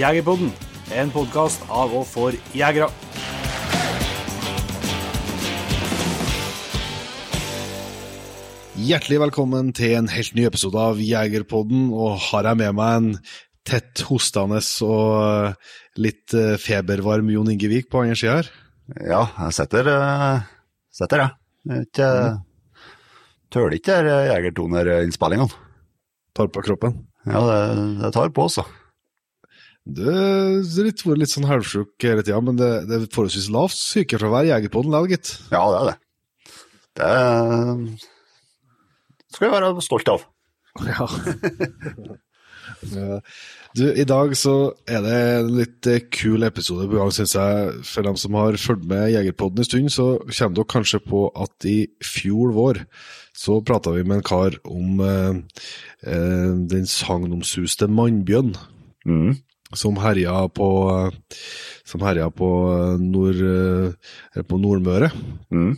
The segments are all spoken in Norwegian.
Jegerpodden, en podkast av og for jegere. Hjertelig velkommen til en helt ny episode av Jegerpodden, og har jeg med meg en tett hostende og litt eh, febervarm Jon Ingevik på andre sida her. Ja, jeg setter, uh, setter jeg. ikke, Tøler ikke de Jegertoner-innspillingene. Tar på kroppen. Ja, det, det tar på, altså. Du har vært litt sånn halvsjuk hele tida, men det, det er forholdsvis lavt sykefravær i Jegerpodden likevel, gitt. Ja, det er det. Det skal vi være stolt av. Ja. Du, i dag så er det en litt eh, kul episode på gang, syns jeg. For dem som har fulgt med Jegerpodden en stund, så kommer dere kanskje på at i fjor vår så prata vi med en kar om eh, eh, den sagnomsuste mannbjørn Mm. Som herja på som herja på, nord, eh, på Nordmøre. Mm.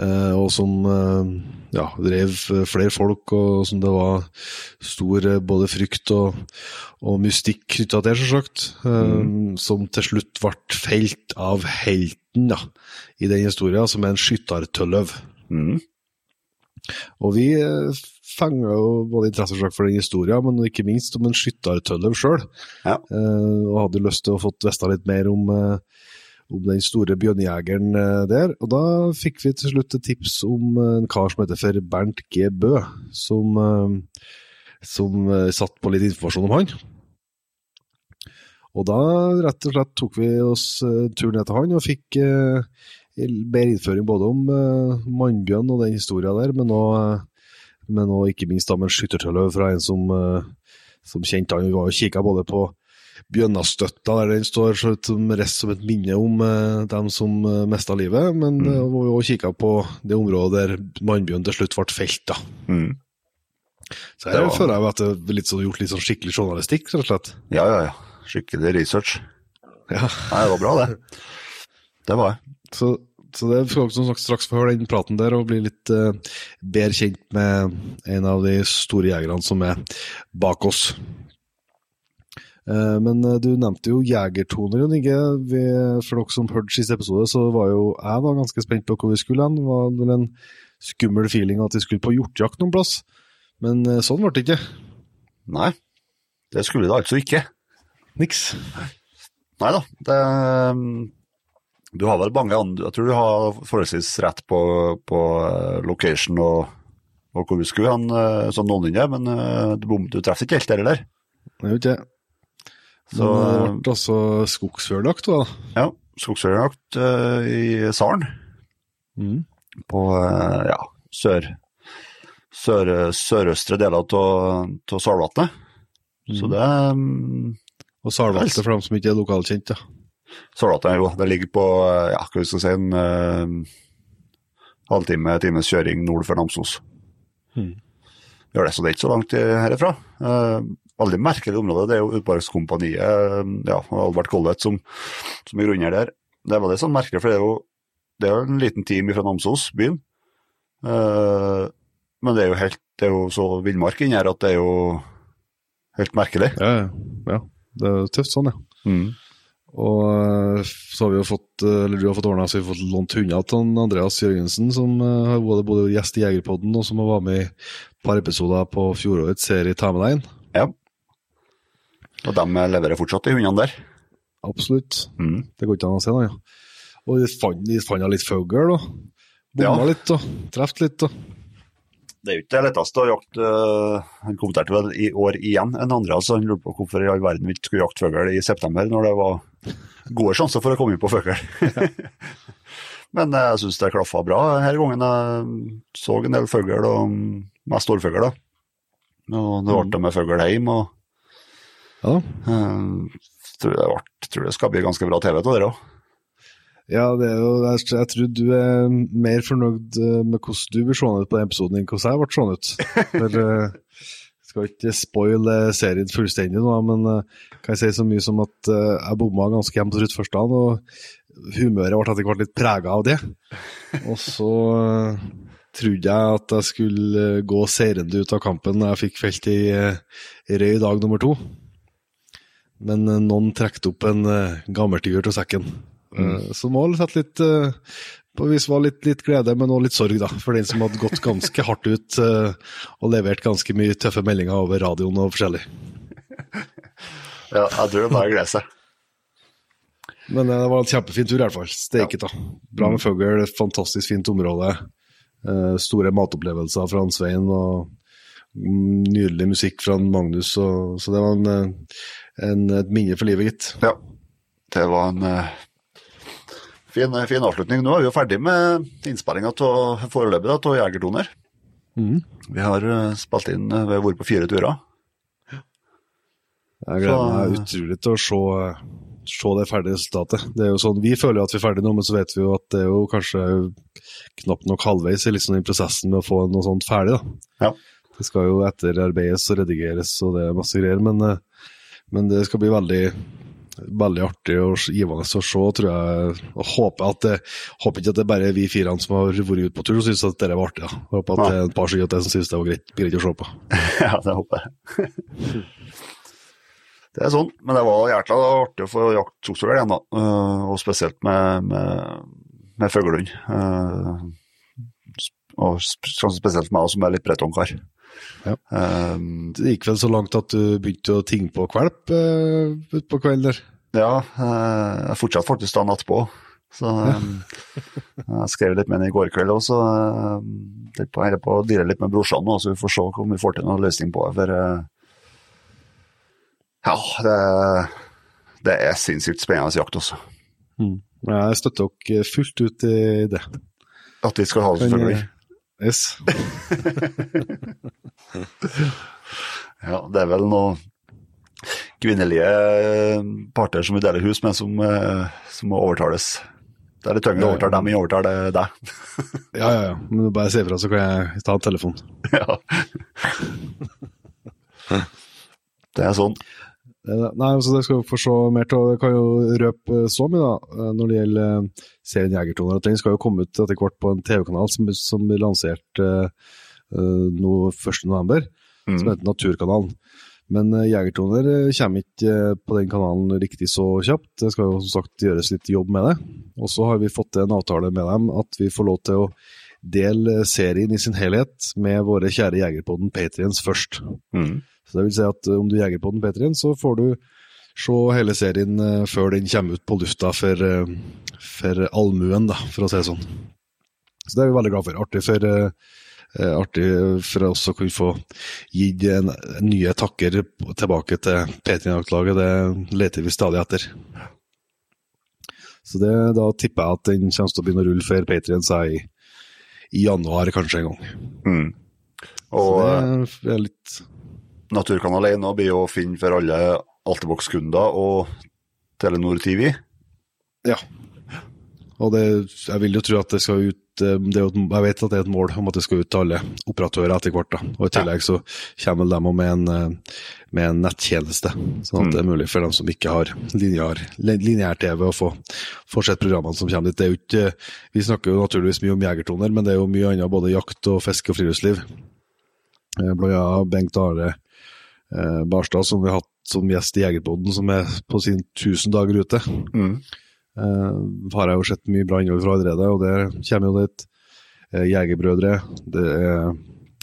Eh, og som eh, ja, drev flere folk, og som det var stor både frykt og, og mystikk knytta til, selvsagt. Eh, Som til slutt ble felt av helten da, i den historien, som er en skyttertølløv. Mm. Og vi eh, jo både interesse for den historien, men ikke minst om en skyttertølløv sjøl. Ja. Eh, og hadde lyst til å få vite litt mer om, eh, om den store bjørnejegeren eh, der. Og da fikk vi til slutt et tips om en kar som heter for Bernt G. Bø, som, som satt på litt informasjon om han. Og da rett og slett tok vi oss turen tur ned til han og fikk bedre innføring både om uh, mannbjørn og den historien der, men òg men ikke minst da med en skyttertølløv fra en som, uh, som kjente han. Vi var og kikka både på Bjønnastøtta, der den står som rest som et minne om eh, dem som uh, mista livet, men mm. vi òg kikka på det området der mannbjørn til slutt ble felt. da. Mm. Så her var- føler jeg at det er litt sånn, gjort litt sånn skikkelig journalistikk, rett og slett. Ja, ja, ja. Skikkelig research. Ja. Nei, det var bra, det. Det var det. Så, så det skal dere straks få høre den praten der og bli litt uh, bedre kjent med en av de store jegerne som er bak oss. Eh, men eh, du nevnte jo jegertoner, Jon Inge. For dere som hørte siste episode, så var jo jeg da ganske spent på hvor vi skulle hen. Det var vel en skummel feeling at vi skulle på hjortejakt noen plass. Men sånn ble det ikke. Nei, det skulle det altså ikke. Niks. Nei da, det Du har vel mange andre Jeg tror du har forholdsvis rett på, på eh, location og, og hvor vi skulle hen, eh, sånn noenlunde, men eh, du, du treffer ikke helt der heller. Det vet ikke det. Så det ble altså skogsførjakt, da. ja, skogsførjakt uh, i Saren Mm. på uh, ja, sør, sør, sørøstre deler av Salvatnet. Så det um, Og Salvatnet, for dem som ikke er lokalkjent. da. Salvatnet jo, det ligger på eh, ja, hva skal vi si, en uh, halvtime, times kjøring nord for Namsos. Mm. Gjør det, så det er ikke så langt herfra. herifra. Eh, veldig merkelig område. Det er jo Utmarkskompaniet eh, ja, Albert Collett som, som er grunner der. Det er veldig sånn merkelig, for det er jo, det er jo en liten time fra Namsos, byen. Uh, men det er jo helt, det er jo så villmark inni her at det er jo helt merkelig. Ja, ja. ja. Det er tøft sånn, ja. Mm. Og eh, så har vi jo fått, eh, eller du har fått ordna så vi har fått lånt hunder til Andreas Jørgensen, som eh, har både, både gjest i Jegerpodden og som har vært med i et par episoder på fjorårets serie Ta med deg inn. Ja. Og de leverer fortsatt, de hundene der. Absolutt. Mm. Det går ikke an å se, noe. Ja. Og de fant, de fant litt fugl, da. Bomma Ja. litt, da. treffet litt, da. Det er jo ikke det letteste å jakte Han kommenterte vel i år igjen en andre, altså han lurte på hvorfor i all verden vi ikke skulle jakte fugl i september, når det var gode sjanser for å komme inn på fugl. Men eh, jeg syns det klaffa bra denne gangen. Jeg så en del fugl, og mest storfugl. da. Og det ble med fugl hjem, og Ja eh, tror det, ble, tror det skal bli ganske bra TV av det òg. Ja, det er jo, jeg, jeg tror du er mer fornøyd eh, med hvordan du blir seende ut på den episoden, enn hvordan jeg ble seende ut. For, uh, skal ikke spoile serien fullstendig nå, men uh, kan jeg si så mye som at uh, jeg bomma ganske hjemme på trutt første dagen, og humøret ble etter hvert litt prega av det. Og så uh, trodde jeg at jeg skulle gå seirende ut av kampen da jeg fikk felt i, i røy dag nummer to. Men noen trekte opp en uh, gammeltiger til sekken. Uh, må òg satte litt uh, på vis var litt, litt glede, men også litt sorg, da. For den som hadde gått ganske hardt ut uh, og levert ganske mye tøffe meldinger over radioen og forskjellig. Ja, jeg tror det bare gleder seg. Men det var en kjempefin tur, i hvert fall. Steiket, da. Bra med fugl, fantastisk fint område. store matopplevelser fra han Svein, og nydelig musikk fra Magnus. Og, så det var en, en, et minne for livet, gitt. Ja, det var en fin, fin, avslutning. Nå er vi jo ferdig med innspillinga foreløpig av Jegertoner. Mm. Vi har uh, spilt inn uh, Vi har vært på fire turer. Jeg gleder meg utrolig til å se, se det ferdige resultatet. Det er jo sånn, Vi føler at vi er ferdige nå, men så vet vi jo at det er jo kanskje knapt nok halvveis i liksom, prosessen med å få noe sånt ferdig. da. Ja. Det skal jo etterarbeides og redigeres og det er masse greier, men, eh, men det skal bli veldig, veldig artig og givende å se, tror jeg. Og håper, at det, håper ikke at det er bare vi fire som har vært ute på tur og syns at dette var artig. Ja. Håper at det er et par stykker som syns det var greit, greit å se på. ja, det håper jeg. det er sånn, men det var jækla artig å få jakt skogsfugl igjen, da. Uh, og spesielt med, med, med fuglehund. Uh, og spesielt meg som er litt bretongkar. Ja. Um, det gikk vel så langt at du begynte å tinge på kvalp uh, utpå kvelden der? Ja, uh, jeg fortsatte faktisk da natt på. Så um, jeg skrev litt med henne i går kveld òg, så uh, jeg holder på å dire litt med brorsan nå, så vi får se om vi får til noen løsning på det. For uh, ja, det, det, er sinnssykt spennende jakt også. Mm. Jeg støtter dere fullt ut i det. At vi skal ha det, selvfølgelig. Yes. ja, det er vel noen kvinnelige parter som vi deler hus med, som, eh, som må overtales. Det er litt tyngre å overtale dem enn overtale deg. ja, ja, ja. Men du bare si ifra, så kan jeg ta en telefon. ja. det er sånn. Nei, altså det skal vi få se mer til. Jeg kan jo røpe så mye, da, når det gjelder eh, serien Jegertoner. Den skal jo komme ut etter hvert på en TV-kanal som, som blir lansert uh, nå 1.11., mm. som heter Naturkanalen. Men uh, Jegertoner kommer ikke på den kanalen riktig så kjapt. Det skal jo som sagt gjøres litt jobb med det. Og så har vi fått en avtale med dem at vi får lov til å dele serien i sin helhet med våre kjære Jegerpodden Patriens først. Mm. Så det vil si at eh, om du jeger på den P3-en, så får du se hele serien uh, før den kommer ut på lufta for, uh, for allmuen, da, for å si det sånn. Så det er vi veldig glad for. Artig for, artig for oss å kunne få gitt nye takker tilbake til P3-jaktlaget. Det leter vi stadig etter. Så det, da tipper jeg at den kommer til å begynne å rulle for Patrion seg i, i, januar kanskje en gang. Mm. Og, så det er litt Naturkanal 1 blir å finne for alle Altibox-kunder og Telenor TV. Ja. Og det, jeg vil jo tro at det skal ut eh, det jo, Jeg vet at det er et mål om at det skal ut til alle operatører etter hvert. da. Og I tillegg så kommer de med en, eh, med en nettjeneste, sånn at mm. det er mulig for dem som ikke har lineær-TV å få, få sett programmene som kommer dit. Er ikke, Vi snakker jo naturligvis mye om jegertoner, men det er jo mye annet, både jakt og fiske og friluftsliv. Eh, blant annet Bengt Are Barstad, som vi har hatt som gjest i Jegerpodden, som er på sin 1000 dager ute. Mm. Eh, har jeg jo sett mye bra innhold fra allerede, og det kommer jo litt eh, jegerbrødre. Det er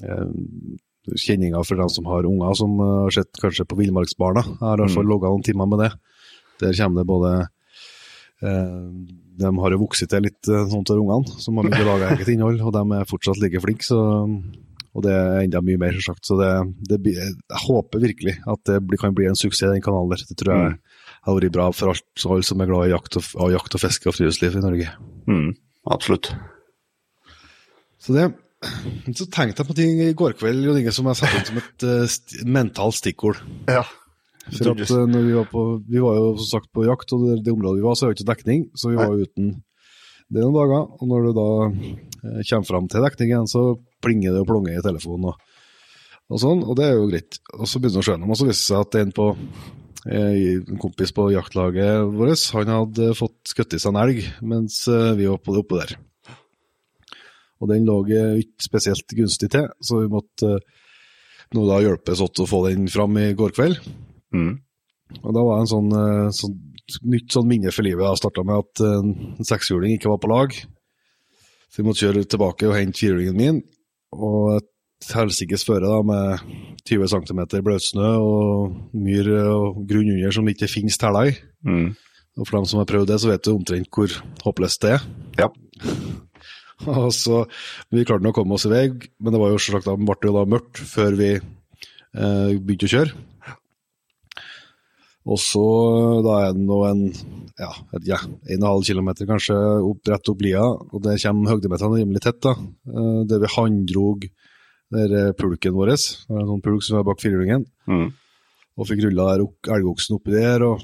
eh, kjenninger for dem som har unger som eh, har sett kanskje på Villmarksbarna. Jeg har i hvert fall mm. logga noen timer med det. Der kommer det både eh, De har jo vokst til litt sånn til ungene, som har begynt å lage eget innhold, og de er fortsatt like flinke. så og det er enda mye mer, selvsagt. Så det, det, jeg håper virkelig at det kan bli en suksess, den kanalen der. Det tror jeg mm. har vært bra for alt, alle som er glad i jakt og, av jakt og fiske og friluftsliv i Norge. Mm, absolutt. Så det så tenkte jeg på ting i går kveld Jon som jeg satte inn som et uh, st mentalt stikkord. Ja. For at uh, når vi var på Vi var jo som sagt på jakt, og det, det området vi var, så var det ikke dekning. Så vi var jo uten det noen dager. Og når du da kommer fram til dekningen, så plinger det og plonger i telefonen. Og, og, sånn, og det er jo greit. Og så begynner det å skjønne. Og så viser det seg at en, på, eh, en kompis på jaktlaget vårt han hadde fått skutt i seg en elg mens eh, vi var det oppe der. Og den lå ikke spesielt gunstig til, så vi måtte eh, nå da hjelpes åt å få den fram i går kveld. Mm. Og da var det en sånn, eh, sånn nytt sånn minne for livet. Jeg starta med at eh, en sekshjuling ikke var på lag. Så vi måtte kjøre tilbake og hente firehjulingen min. Og et helsikes føre da, med 20 cm bløtsnø og myr og grunn under som ikke finnes teller i. Mm. Og for dem som har prøvd det, så vet du omtrent hvor håpløst det er. Ja. Og så, Vi klarte nå å komme oss i vei, men det var jo selvsagt det ble jo da mørkt før vi eh, begynte å kjøre. Og så da er det nå en ja, vet ikke jeg, en og en halv kilometer kanskje opp, rett opp lia, og der kommer høydemeterne rimelig tett. da. Eh, der vi eh, pulken vår, det er en sånn pulk som er bak firehjulingen, Mm. og fikk rulla elgoksen oppi der. Og,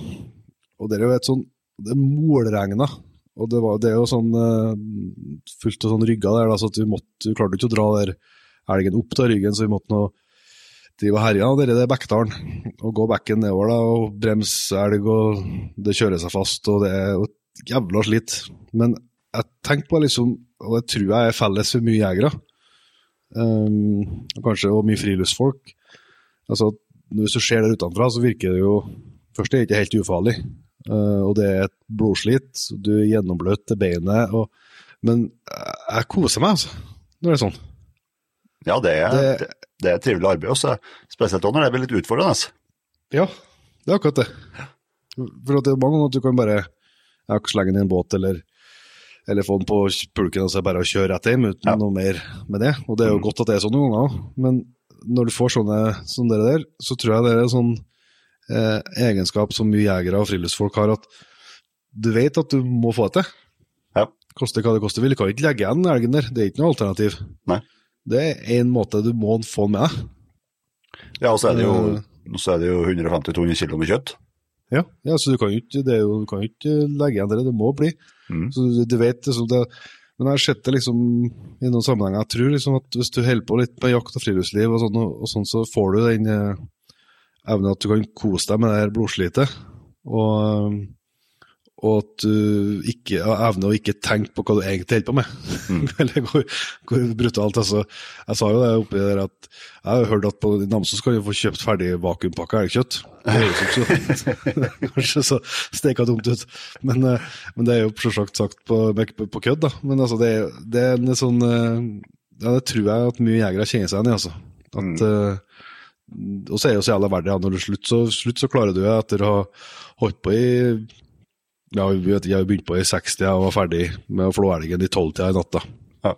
og det er jo et sånn Det målregna. Og det, var, det er jo sånn eh, fullt av sånn rygger der, da, så at vi, måtte, vi klarte ikke å dra der elgen opp av ryggen, så vi måtte nå drive og herje. Det er det Bekkdalen. Og gå bekken nedover da, og bremse elg, og det kjører seg fast, og det er et jævla slit. Men jeg tenker på liksom, og det tror jeg er felles for mye jegere, um, og kanskje og mye friluftsfolk. Altså, hvis du ser der utenfra, så virker det jo Først er det ikke helt ufarlig, uh, og det er et blodslit, du er gjennombløt til beinet, og, men jeg, jeg koser meg, altså, det er sånn. Ja, det er, Det- det, er et trivelig arbeid også, spesielt når det blir litt utfordrende. Ja, det er akkurat det. For det er mange ganger at du kan bare ja, slenge den i en båt, eller, eller få den på pulken og så bare kjøre rett hjem uten Ja. noe mer med det. Og det er jo Mm. godt at det er sånn noen ganger, men når du får sånne, som der, der, så tror jeg det er en sånn eh, egenskap som mye jegere og friluftsfolk har, at du vet at du må få det til. Ja. Koste hva det koster vil. Du kan ikke legge igjen elgen der, det er ikke noe alternativ. Nei. Det er én måte du må få den med deg. Ja, og så er det jo, Eh. jo 150-200 kilo med kjøtt. Ja, ja så du kan jo ikke, det jo, du kan ikke legge igjen det, det må bli. Mm. Så du, du vet liksom det, Men jeg har sett det liksom i noen sammenhenger. Jeg tror liksom at hvis du holder på litt med jakt og friluftsliv, og sånn, og, og sånn, så får du den eh, evnen at du kan kose deg med det her blodslitet. Og, og at du ikke har evner å ikke tenke på hva du egentlig holder på med. Mm. Eller hvor, hvor brutalt. Altså, jeg sa jo det oppi der at jeg har hørt at på Namsos kan du få kjøpt ferdig vakuumpakka elgkjøtt. Det høres kanskje så steika dumt ut, men, eh, men det er jo selvsagt sagt på, på kødd, da. Men altså, det, det er en sånn eh, Ja, det tror jeg at mye jegere kjenner seg igjen i, altså. At, mm. og så er det jo så jævla verdt det. Når du slutter, så, slutt, så klarer du det etter å ha holdt på i ja, vi vet, Jeg har begynt på i 60 og var ferdig med å flå elgen i tolvtida i natt. Ja.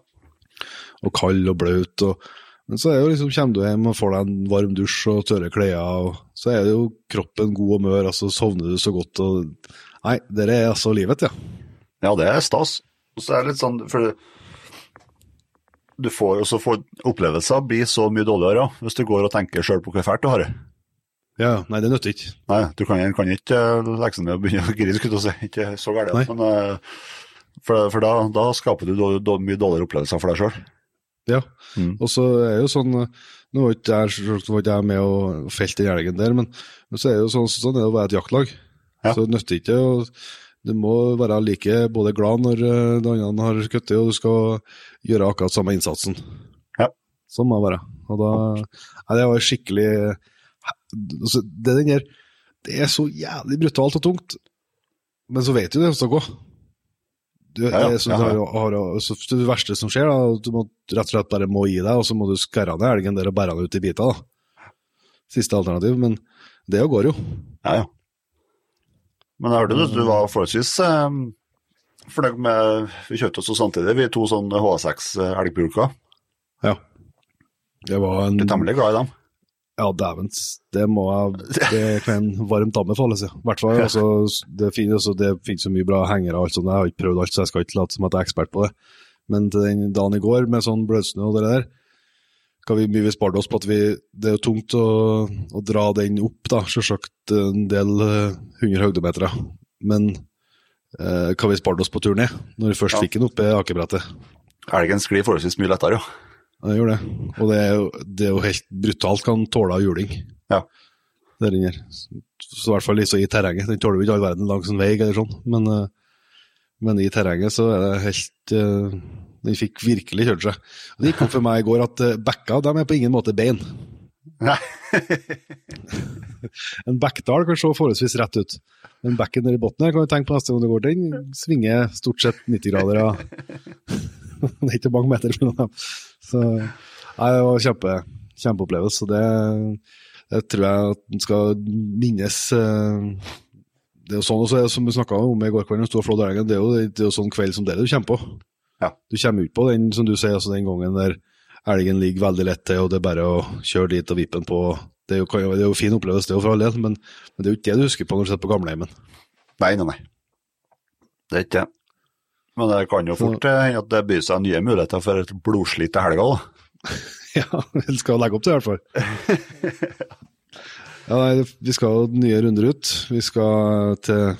Og kald og blaut. Og, men så liksom, kommer du hjem og får deg en varm dusj og tørre klær, og så er det jo kroppen god og mør, altså sovner du så godt. og Nei, det er altså livet, ja. Ja, det er stas. Og så er det litt sånn, for du får også så får opplevelser blir så mye dårligere hvis du går og tenker sjøl på hvor fælt du har det. Ja, Nei, det nytter ikke. Nei, du kan, kan ikke eh, legge seg ned og begynne å grine, skulle si. Ikke så gærent, men eh, for, for da, da skaper du mye dårligere opplevelser for deg sjøl. Ja. Mm. Og så er jo sånn Nå var ikke jeg, med og felte den elgen der, men, men så er det jo sånn, sånn er det å være et jaktlag. Ja. Så det nytter ikke og Du må være like både glad når de den andre har skutt, og du skal gjøre akkurat samme innsatsen. Ja. Sånn må det være. Og da Nei, det var skikkelig altså, Det er den der Det er så jævlig brutalt og tungt, men så vet du det skal gå. Du, Ja, ja. er så, Ja, har- har- så det verste som skjer, da, du må rett og slett bare må gi deg, og så må du skære ned elgen der og bære den ut i biter. da. Siste alternativ, men det går jo. Ja, ja. Men jeg hørte du, du var forholdsvis eh, fornøyd med Vi kjøpte oss samtidig, vi to sånne H6 elgpulker. Ja. Det var en Litt temmelig glad i dem. Ja, dæven, det må jeg Det kan varmt anbefales, ja. Hvert fall, altså, det, finnes, altså, det finnes så mye bra hengere og alt sånt. Jeg har ikke prøvd alt, så jeg skal ikke late som at jeg er ekspert på det. Men til den dagen i går med sånn bløtsnø og det der, hva vi mye vi sparte oss på at vi Det er jo tungt å, å dra den opp, da, selvsagt en del eh, hundre høydemeter. Men eh, hva vi sparte oss på tur ned, når vi først Ja. fikk den opp i akebrettet. Elgen sklir forholdsvis mye lettere, jo. Ja, det gjør det. Og det er jo, det er jo helt brutalt hva den tåler av juling. Ja. Det er den her. Så i hvert fall liksom i terrenget. Den tåler jo ikke all verden langs en vei eller sånn, men, eh, men i terrenget så er det helt eh, Den fikk virkelig kjørt seg. Det gikk opp for meg i går at eh, bekka de er på ingen måte bein. Nei. en backdal kan se forholdsvis rett ut. Men backen nede i bunnen her kan du tenke på neste gang du går, den svinger stort sett 90 grader. Ja. det er ikke mange meter mellom dem. Så nei, det var kjempe, kjempeopplevelse. Så det, det tror jeg at en skal minnes. eh, Det er jo sånn også, som vi snakka om i går kveld, det er jo, det er jo sånn kveld som det du kommer på. Ja. Du kommer ut på den, som du sier, altså den gangen der elgen ligger veldig lett til, og det er bare å kjøre dit og vippe den på. Det er jo, det er jo fin opplevelse, det er jo for all del, men, men det er jo ikke det du husker på når du sitter på gamleheimen. Nei, nei, nei. Det er ikke det. Men det kan jo fort eh, hende at det byr seg nye muligheter for et blodslit til helga. da. Ja, vi skal legge opp til det i hvert fall. Ja, nei, vi skal jo nye runder ut. Vi skal til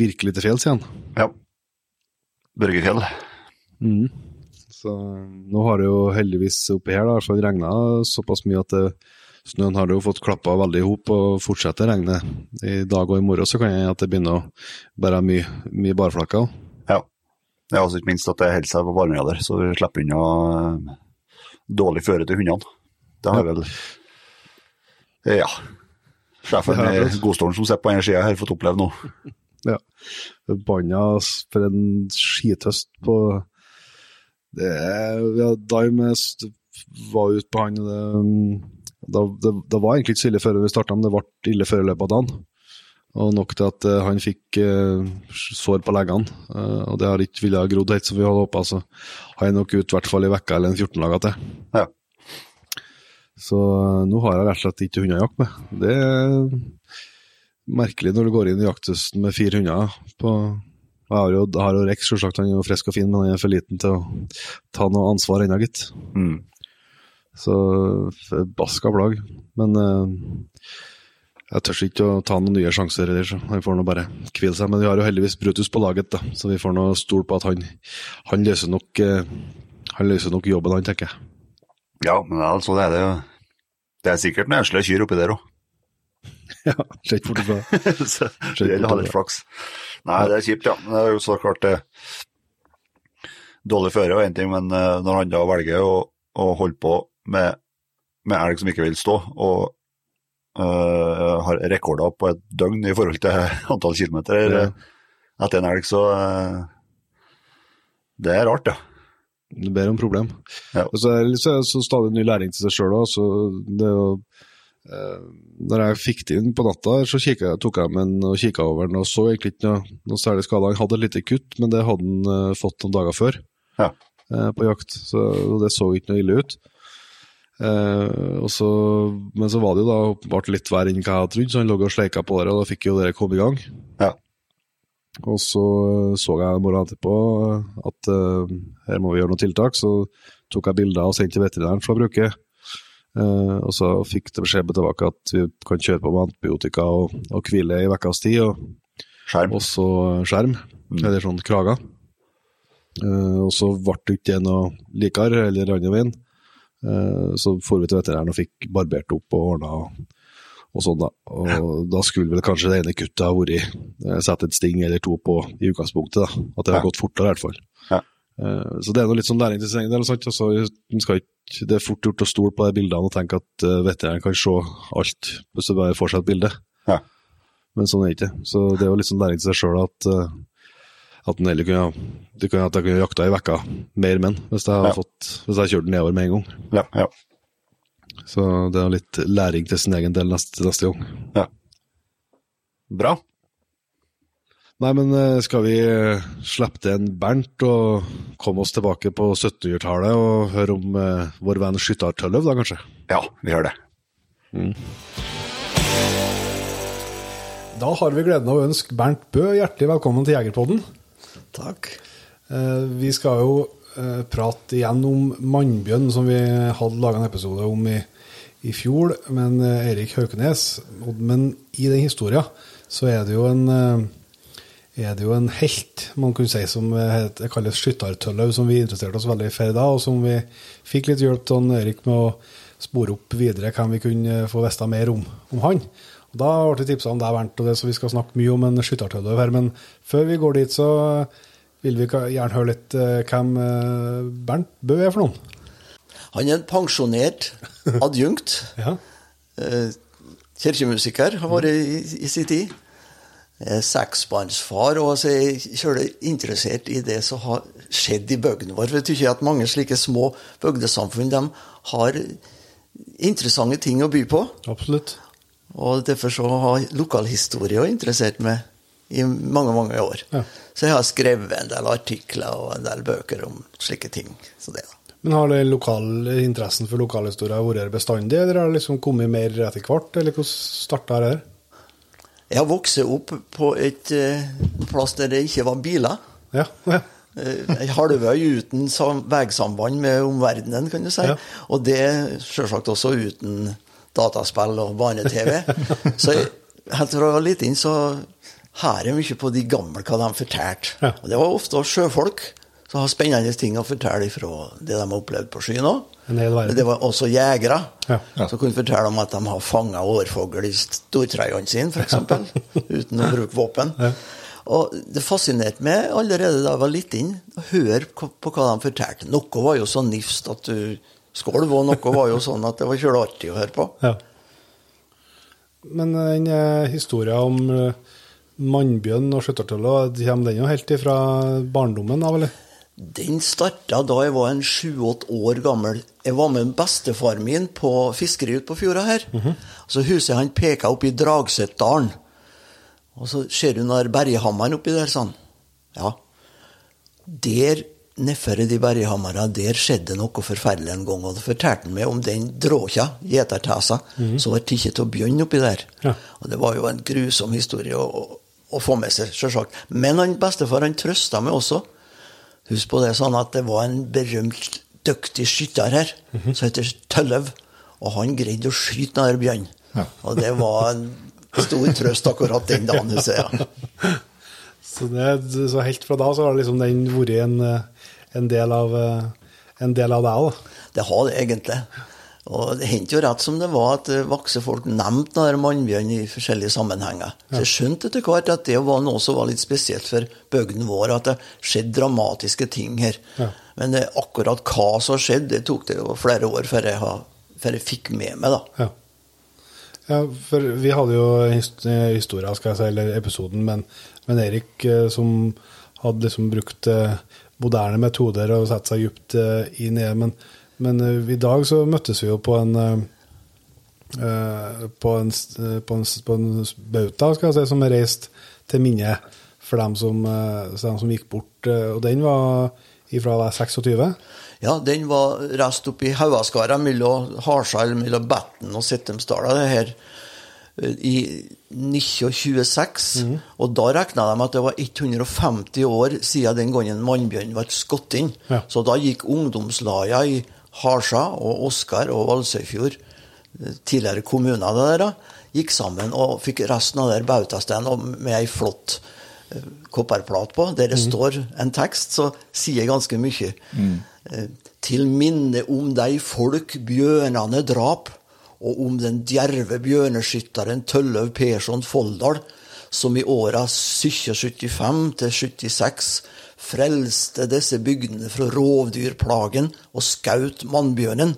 virkelig til fjells igjen. Ja. Børgefjell. Mm. Så nå har det jo heldigvis oppi her da, i hvert fall regna såpass mye at det, snøen har det jo fått klappa veldig i hop og fortsetter å regne. I dag og i morgen så kan jeg at det begynner å bære mye, mye barflakker. Ja. Også ikke minst at det holder seg på varmegrader, så vi slipper unna eh, dårlig føre til hundene. Det har vel Ja. Sjefen i godstolen som sitter på andre sida, har fått oppleve nå. Ja. Forbanna for en skitøst på det er, ja, Dimes var ute på han det, det, det var egentlig ikke så ille før vi starta, men det ble ille før løpet av dagen. Og nok til at uh, han fikk uh, sår på leggene. Uh, og det har ikke villet ha grodd helt som vi hadde håpa. Så har jeg nok ut i hvert fall i vekka eller en 14 dager til. Ja. Så eh, nå har jeg rett og slett ikke hunder å jakte med. Det er merkelig når du går inn i jakthøsten med fire hunder. På, jeg har jo, har jo Rex, selvsagt, han er jo frisk og fin, men han er for liten til å ta noe ansvar ennå, gitt. Mm. Så forbaska plagg. Men eh, jeg tør ikke å ta noen nye sjanser, heller, så han får nå bare hvile seg. Men vi har jo heldigvis Brutus på laget, da, så vi får nå stole på at han, han løser nok eh, han løser nok jobben, han, tenker jeg. Ja, men altså, det er det jo Det er sikkert noen enslige kyr oppi der òg. Ja, ser ikke bort ifra det. Gjelder å ha litt flaks. Nei, det er kjipt, ja. Men det er jo så klart det Dårlig føre er én ting, men eh, når han da velger å, å holde på med, med elg som ikke vil stå, og eh, har rekorder på et døgn i forhold til antall kilometer Ja. etter en elg, så eh, Det er rart, ja. Det ber om problem. Ja. Og så er det så, så stadig ny læring til seg sjøl òg. Eh, når jeg fikk det inn på natta, så jeg- tok jeg med den og kikka over den og så egentlig ikke noe, noe særlig skade. Han hadde et lite kutt, men det hadde han eh, fått noen dager før Ja. eh, på jakt, så det så ikke noe ille ut. Eh, og så, men så var det jo da åpenbart litt verre enn hva jeg hadde trodd, så han lå og sleika på det, og da fikk jo dere komme i gang. Ja. Og så eh, så jeg morgenen etterpå eh, at eh, her må vi gjøre noen tiltak, så tok jeg bilder og sendte til veterinæren for å bruke. Eh, og så fikk de beskjed tilbake at vi kan kjøre på med antibiotika og, og hvile i ukas tid, og Skjerm. også skjerm, eller sånn krager. Eh, og så ble det ikke noe likere, eller andre veien. Eh, så for vi til veterinæren og fikk barbert opp og ordna og, sånn, da. Og da skulle vel kanskje det ene kuttet ha vært satt sett et sting eller to på i utgangspunktet, da. At det har gått fortere, i hvert fall. Ja. Eh, så det er noe litt sånn læring til sin egen del. sant? Altså, ikke, det er fort gjort å stole på de bildene og tenke at veterinæren kan se alt hvis du bare får seg et bilde. Ja. Men sånn er det ikke. Så det er jo litt sånn læring til seg sjøl at at den heller kunne, det kunne at jeg kunne jakta i vekka mer menn, hvis jeg hadde Ja. fått, hvis jeg kjørte den nedover med en gang. Ja, ja. Så det er litt læring til sin egen del neste, neste gang. Bra. Nei, men eh, skal vi eh, slippe til en Bernt og komme oss tilbake på 1700-tallet og høre om eh, vår venn Skyttar Tølløv, da kanskje? Ja, vi gjør det. Da har vi gleden av å ønske Bernt Bø hjertelig velkommen til Jegerpodden. Takk. Eh, Vi skal jo eh, prate igjen om mannbjørn, som vi hadde laga en episode om i, i fjor, men Eirik Erik Haukenes. Men i den historien så er det jo en eh, det jo en helt, man kunne si, som heter, het- kalles Skyttartølløv, som vi interesserte oss veldig for da, og som vi fikk litt hjelp han Erik med å spore opp videre hvem vi kunne få vite mer om, om han. Da ble det tipsa om deg, Bernt, og det, så vi skal snakke mye om en skyttertødøv her. Men før vi går dit, så vil vi gjerne høre litt eh, hvem eh, Bernt Bø er for noen. Han er en pensjonert adjunkt. Ja. Eh, kirkemusiker, har vært i, i sin tid. Er seksbarnsfar, og så er jeg kjølig interessert i det som har skjedd i bygden vår. For jeg tykker at mange slike små bygdesamfunn de har interessante ting å by på. Absolutt. Og derfor så har lokalhistorie interessert meg i mange, mange år. Ja. Så jeg har skrevet en del artikler og en del bøker om slike ting. Det. Men har den lokale interessen for lokalhistorie vært bestandig, eller har det liksom kommet mer etter hvert? Eller hvordan starta det her? Jeg har vokst opp på et eh, plass der det ikke var biler. Ja, ja. Eh, Ei halvøy uten sam- veisamband med omverdenen, kan du si. Ja. Og det selvsagt også uten dataspill og barne-TV. så helt fra jeg var liten, så hører jeg mye på de gamle, hva de fortalte. Ja. Og det var ofte sjøfolk som har spennende ting å fortelle fra det de har opplevd på skyen òg. Men det var også jegere Ja. som kunne fortelle om at de har fanga årfugl i stortrøyene sine, f.eks., uten å bruke våpen. Ja. Og det fascinerte meg allerede da jeg var liten, å høre på hva de fortalte. Noe var jo så nifst at du skolv, og noe var jo sånn at det var kjølig artig å høre på. Ja. Men eh, den eh, historien om eh, mannbjørn og skyttertøller, kommer den jo helt ifra barndommen av, eller? Den starta da jeg var en sju-åtte år gammel. Jeg var med bestefaren min på fiskeri ute på fjorda her. Så huset han peka opp i Dragsetdalen. Og så ser du når berghammeren oppi der, sånn. Ja. Der, nedfor de berghammerne, der skjedde noe forferdelig en gang. Og da fortalte han meg om den dråkja, gjetertesa, som var tatt av bjørn oppi der. Ja. Og det var jo en grusom historie å, å, å få med seg, sjølsagt. Men han bestefar han trøsta meg også. Husk på det sånn at det var en berømt, dyktig skytter her, som heter Tølløv. Og han greide å skyte den der bjørnen. Og det var en stor trøst akkurat den dagen, husker jeg. Så, det, så helt fra da så har liksom den vært en, eh, en del av eh, en del av deg, òg. Det har det egentlig. Og det hendte jo rett som det var at eh, vakse folk nevnte mannbjørn i forskjellige sammenhenger. Så jeg skjønte etter hvert at det var noe som var litt spesielt for bygden vår, at det skjedde dramatiske ting her. Ja. Men eh, akkurat hva som skjedde, det tok det jo flere år før jeg, har, før jeg fikk med meg, da. Ja. ja, for vi hadde jo historien, historia, skal jeg si, eller episoden, men, men Erik som hadde liksom brukt moderne metoder og sette seg dypt eh, inn i det. Men, men eh, i dag så møttes vi jo på en eh, på en, på en, på en bauta, skal jeg si, som er reist til minne for dem som, dem som gikk bort. Og den var ifra 26. Ja, den var reist opp i Haugaskara mellom Harsal, mellom Betten og Sittemsdala. det her, i 1926. Og da regna de at det var 150 år siden den gangen mannbjørn ble skutt inn. Ja. Så da gikk ungdomslaga i Harsa og Oskar og Valsøyfjord, eh, tidligere kommuner der, gikk sammen og fikk resten av der bautasteinen med ei flott eh, kopperplat på, der det står en tekst, så sier ganske mye. Mm. Til minne om de folk bjørnane drap, og om den djerve bjørneskytteren Tølløv Persson Folldal, som i åra 1775 til 76 frelste disse bygdene fra rovdyrplagen og skaut mannbjørnen,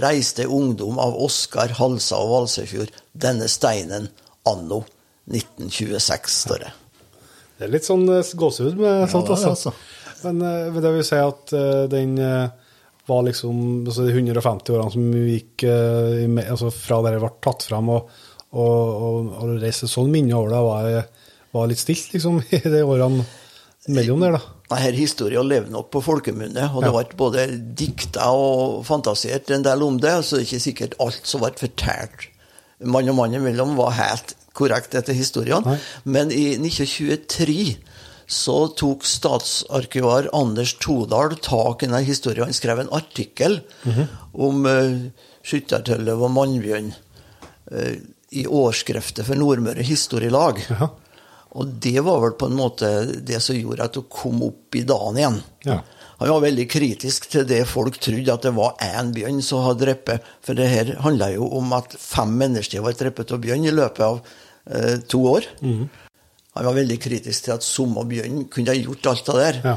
reiste ungdom av Oskar, Halsa og Valsøyfjord denne steinen anno 1926, står det. Det er litt sånn eh, gåsehud med sånt, det er altså. altså. Men eh, det vil si at eh, den var liksom altså de 150 årene som gikk eh, altså fra der det ble tatt fram, og, og, og, og reiste sånn minne over det, var, var litt stilt liksom i de årene mellom der, da. Denne historien levde nok på folkemunne, og det Ja. ble både dikta og fantasert en del om det, så det er ikke sikkert alt som ble fortalt mann og mann imellom, var helt korrekt etter historien. Nei. Men i 1923 så tok statsarkivar Anders Todal tak i denne historien. Han skrev en artikkel om uh, skyttertølløv og mannbjørn uh, i årskreftet for Nordmøre Historielag. Ja. Og det var vel på en måte det som gjorde at hun kom opp i dagen igjen. Ja. Han var veldig kritisk til det folk trodde, at det var én bjørn som hadde drept. For det her handla jo om at fem mennesker var drept av bjørn i løpet av uh, to år. Han var veldig kritisk til at samme bjørn kunne ha gjort alt det der. ja.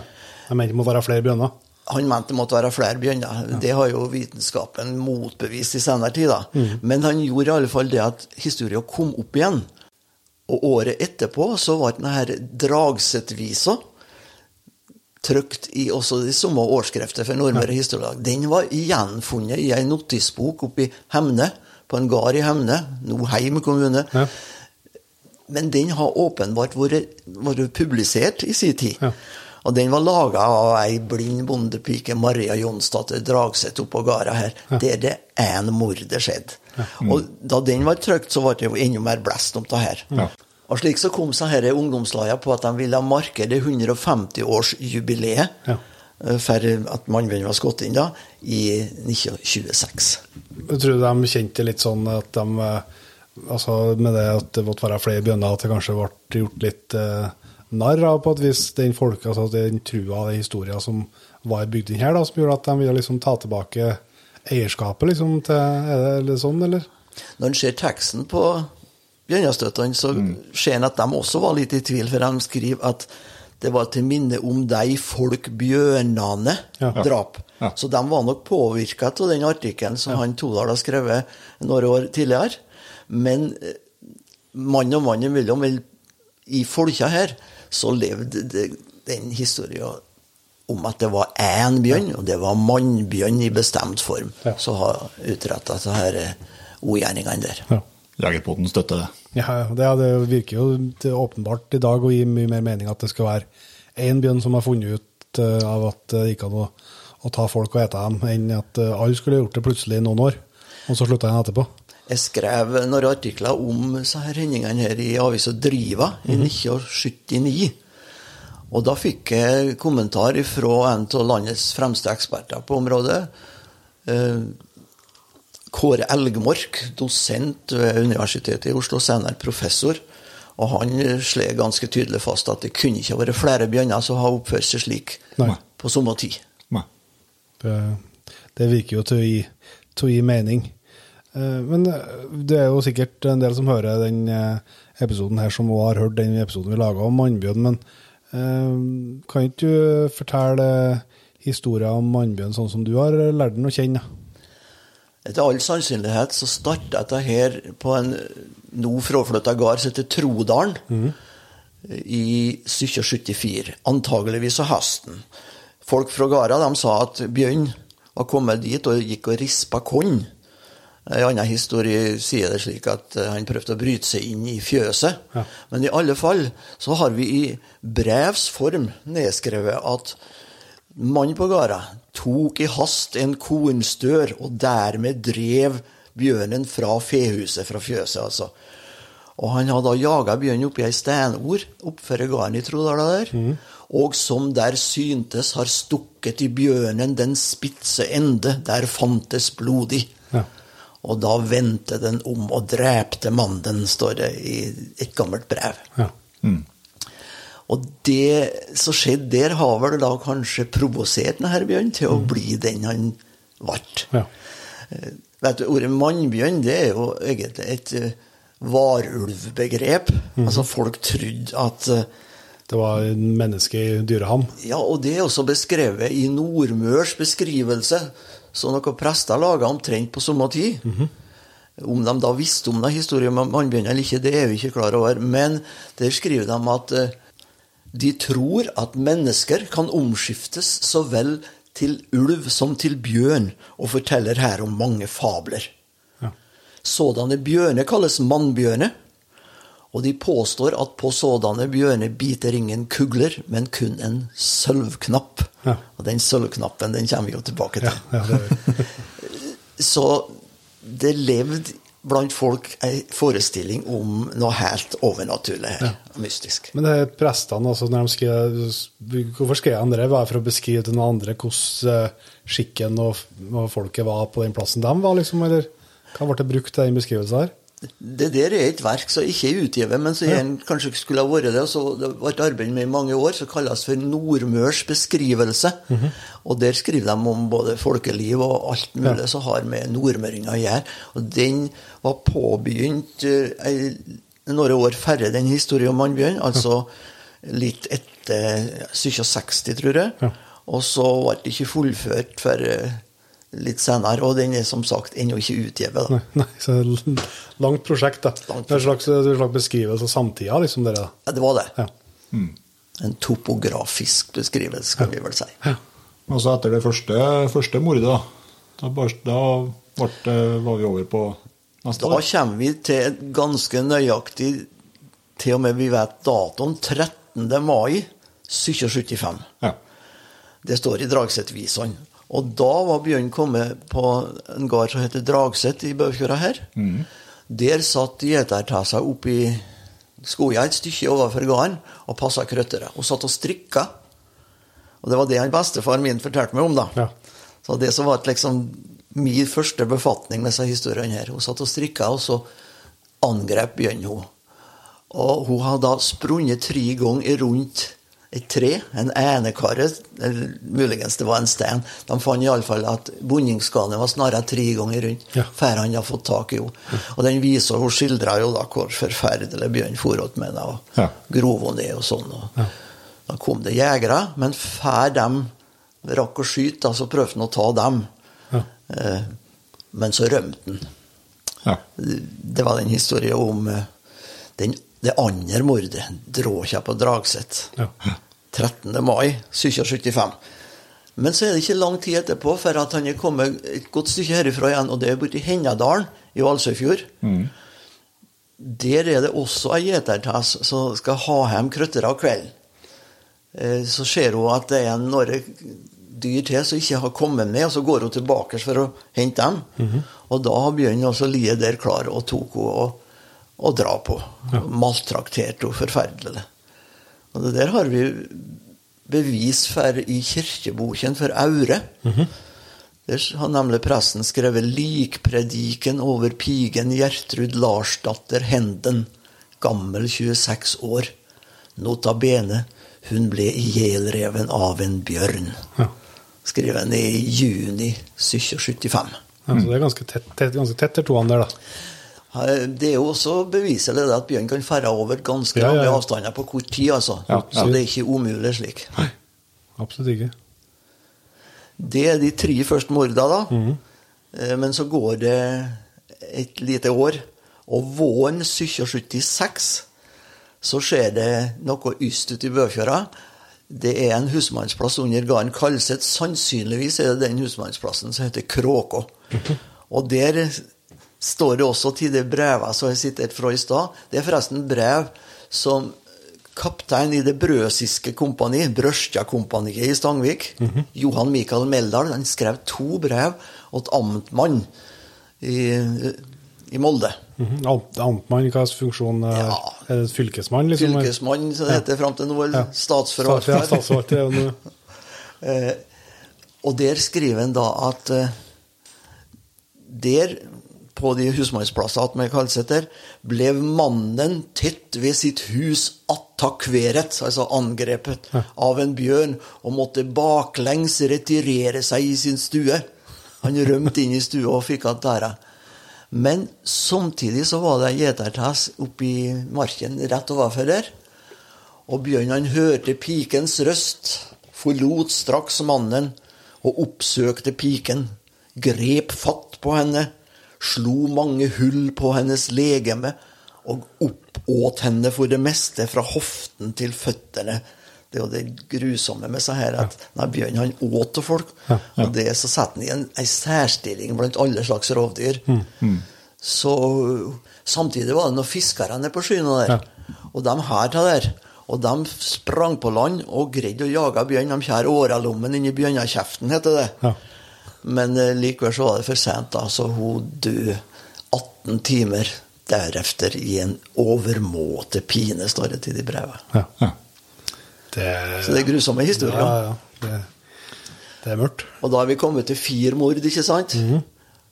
Jeg mente det må være flere bjørner. Han mente det måtte være flere bjørner. Det har jo vitenskapen motbevist i senere tid. Mm. Men han gjorde i alle fall det at historien kom opp igjen. Og året etterpå så var denne Dragset-visa trykt i også de samme årsskriftet for Nordmøre Historielag. Den var gjenfunnet i ei notisbok oppe i Hemne, på en gard i Hemne, nå Heim kommune. Ja. Men den har åpenbart vært, vært publisert i sin tid. Ja. Og den var laga av ei blind bondepike, Maria Jonsdatter Dragseth, oppå gårda her, der det én mordet skjedde. Og da den var trykt, så ble det jo enda mer blest om det her. Og slik så kom så disse ungdomslagene på at de ville markere 150-årsjubileet Ja. eh, for at mannen var skutt inn da, i 1926. Jeg tror de kjente litt sånn at de eh, Altså med det at det måtte være flere bønder, at det kanskje ble gjort litt eh, narr av på et vis den folk, altså den trua og den historien som var bygd inn her, da, som gjorde at de ville liksom ta tilbake eierskapet liksom til Er det eller sånn, eller? Når en ser teksten på Bjørnastøttene, så ser en at de også var litt i tvil, for de skriver at det var til minne om de folk bjørnane Ja. drap. Ja. Så de var nok påvirka av den artikkelen som han Todal har skrevet noen år tidligere. Men eh, mann og mann imellom, i folka her, så levde det, den historia om at det var én bjørn, og det var mannbjørn i bestemt form, Ja. som har utretta disse ugjerningene der. Ja. Jegerpoten støtter det. Ja, ja, det, ja, det virker jo det åpenbart i dag å gi mye mer mening at det skal være én bjørn som har funnet ut eh, av at det ikke an å, å ta folk og ete dem, enn at eh, alle skulle gjort det plutselig i noen år, og så slutta en etterpå. Jeg skrev noen artikler om her hendingene her i avisa Driva i 1979. Og da fikk jeg kommentar fra en av landets fremste eksperter på området. eh, Kåre Elgmork, dosent ved Universitetet i Oslo, senere professor. Og han slår ganske tydelig fast at det kunne ikke vært flere bjørner som har oppført seg slik Nei. på samme tid. Nei. Det, det virker jo til å gi, til å gi mening. Eh, Men eh, det er jo sikkert en del som hører den eh, episoden her, som også har hørt den episoden vi laga om mannbjørn. Men kan ikke du fortelle historien om mannbjørn sånn som du har lært den å kjenne? Etter all sannsynlighet så starta dette her på en nå fraflytta gard som heter Trodalen i 1774. Antageligvis av høsten. Folk fra gårda sa at Bjørn var kommet dit og gikk og rispa korn. En annen historie sier det slik at eh, han prøvde å bryte seg inn i fjøset. Ja. Men i alle fall så har vi i brevs form nedskrevet at Mannen på gårda tok i hast en kornstør, og dermed drev bjørnen fra fehuset, fra fjøset, altså. Og han hadde jaga bjørnen oppi ei steinord oppfor gården i Trodala der, og som der syntes har stukket i bjørnen den spitse ende, der fantes blodig. Og da vendte den om og drepte mannen, står det i et gammelt brev. Ja. Og det som skjedde der, har vel da kanskje provosert denne bjørnen til å bli den han ble. Ja. Eh, Vet du, Ordet mannbjørn det er jo egentlig et varulvbegrep. varulvbegrep. Altså Folk trodde at eh, Det var en menneske i dyreham. Ja, og det er også beskrevet i Nordmørs beskrivelse, så noen prester laga omtrent på samme tid. Om de da visste om den historien om mannbjørn eller ikke, det er vi ikke klar over. Men der skriver de at eh, de tror at mennesker kan omskiftes så vel til ulv som til bjørn, og forteller her om mange fabler. Ja. Sådanne bjørner kalles mannbjørner, og de påstår at på sådanne bjørner biter ingen kugler, men kun en sølvknapp. Ja. Og den sølvknappen den kommer vi jo tilbake til. ja, det, Så det levde blant folk ei forestilling om noe helt overnaturlig her, mystisk. men det er prestene, altså, når de skrev, hvorfor skrev de det? Var det for å beskrive til noen andre hvordan eh, skikken og, og folket var på den plassen de var, liksom? Eller hva ble det brukt til den beskrivelsen her? Det der er et verk som ikke er utgitt, men som igjen kanskje skulle ha vært det. og Så det var et arbeid med i mange år som kalles for Nordmørs beskrivelse. Og der skriver de om både folkeliv og alt mulig som har med nordmøringer å gjøre. Og den var påbegynt eh, noen år færre den historien om Mannbjørn, altså litt etter 67, tror jeg. Ja. Og så ble det ikke fullført for eh, litt senere, og den er som sagt ennå ikke utgitt. Nei, nei, så det er langt prosjekt, da. Langt Det er en slags, slags beskrivelse av samtida, liksom, dere, da. Ja, det var det. Ja. En topografisk beskrivelse, kan vi vel si. Og så etter det første, første mordet, da, da, da ble, det- var vi over på neste Da år. kommer vi til et ganske nøyaktig Til og med vi vet datoen. 13. mai 1775. Ja. Det står i Dragsetvisene. Og da var Bjørn kommet på en gard som heter Dragset i Bøfjorda her. Der satt gjetertesa oppi skoja et stykke overfor gården og passa krøttere. Hun satt og strikka. Og det var det han bestefar min fortalte meg om, da. Ja. Så det som var liksom min første befatning med disse historiene her. Hun satt og strikka, og så angrep Bjørn henne. Og hun hadde da sprunget tre ganger rundt et tre, en enekarre, muligens det var en stein. De fant iallfall at bondingsskaden var snarere tre ganger rundt, Ja. før han hadde fått tak i henne. Og den viser, hun skildra jo da hvor forferdelig Bjørn for med henne, og Ja. grov henne ned og sånn. Og Da kom det jegere, men før de rakk å skyte, da, så prøvde han å ta dem. Ja. Eh, men så rømte han. Ja. Det var den historien om eh, den, det andre mordet, Dråkja på Dragset. Ja. 13. mai 1775. Men så er det ikke lang tid etterpå for at han er kommet et godt stykke herifra igjen, og det er borti Hennadalen i Valsøyfjord. Der er det også ei gjetertass som skal ha hjem krøttere av kvelden. Eh, Så ser hun at det er noen dyr til som ikke har kommet med, og så går hun tilbake for å hente dem. Og da har Bjørn også ligget der klar og tok henne og, og dra på. Maltrakterte og forferdelig. Og det der har vi bevis for i kirkeboken for Aure. Der har nemlig presten skrevet 'Likprediken over pigen Gjertrud Larsdatter Henden, gammel 26 år'. Nota bene, hun ble ihjelreven av en bjørn. Ja. Skrevet han i juni 1775. Ja, så det er ganske tett, tett, ganske tett der toene der, da. Det er jo også beviselig det at bjørn kan ferde over ganske Ja, ja, ja. avstander på kort tid, altså. Så det er ikke umulig slik. Nei, Absolutt ikke. Det er de tre første morda, da. Mm. Men så går det et lite år, og våren 1776 så skjer det noe yst ute i Bøfjøra. Det er en husmannsplass under gården Kalset. Sannsynligvis er det den husmannsplassen som heter Kråkå. Og der står det også til det brevet som jeg siterte fra i stad. Det er forresten brev som kaptein i det brøsiske kompani, Brøstja-kompaniet i Stangvik, Johan Mikael Meldal, han skrev to brev til amtmann i, i Molde. Mm -hmm. Amtmann, hva slags funksjon er Ja. Er det fylkesmann, liksom? Fylkesmann, som det heter fram til nå, Ja. statsforvalter. Ja, statsforvalter er. Eh, og der skriver han da at eh, der, på de husmannsplasser attmed Kalseter, ble mannen tett ved sitt hus attakveret, altså angrepet, av en bjørn, og måtte baklengs retirere seg i sin stue. Han rømte inn i stua og fikk att der. Men samtidig så var det ei gjetertass oppi marken rett overfor der. Og Bjørn han hørte pikens røst, forlot straks mannen og oppsøkte piken, grep fatt på henne, slo mange hull på hennes legeme og oppåt henne for det meste fra hoften til føttene. Det er jo det grusomme med seg her, at nei, Bjørn han åt av folk, og det så setter han i en, en særstilling blant alle slags rovdyr. Så Samtidig var det noen fiskere nede på skyene der. Og de her til der. Og de sprang på land og greide å jage bjørn. De skjærer årelommen inni bjørnekjeften, heter det. Men eh, likevel så var det for sent, da. Så hun døde 18 timer deretter i en overmåte pine, står det til de brevene. Ja. Ja. Det, Så det er grusomme historier. Ja, ja. Det, det er mørkt. Og da er vi kommet til fire mord, ikke sant?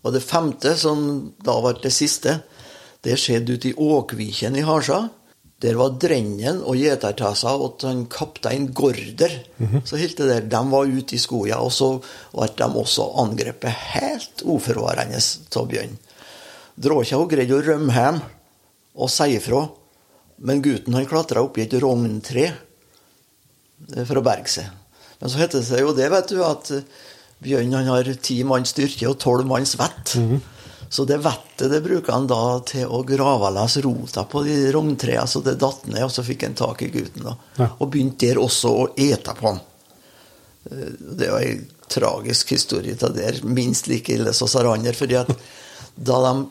Og det femte, som da var det siste, det skjedde ute i Åkviken i Harsa. Der var drengen og gjetertassa og han kaptein Gorder så helt det der, de var ute i skogen, og så ble de også angrepet helt uforvarende av bjørn. Dråkja greide å rømme hjem og si ifra, men gutten han klatra i et rogntre for å berge seg. Men så heter det seg jo det, vet du, at bjørn han har ti manns styrke og tolv manns vett. Så det vettet det bruker han da til å grave løs rota på de rogntrærne, så det datt ned, og så fikk han tak i gutten. da. Ja. Og begynte der også å ete på han. Eh, Det var ei tragisk historie av der, minst like ille som Sarander. fordi at da de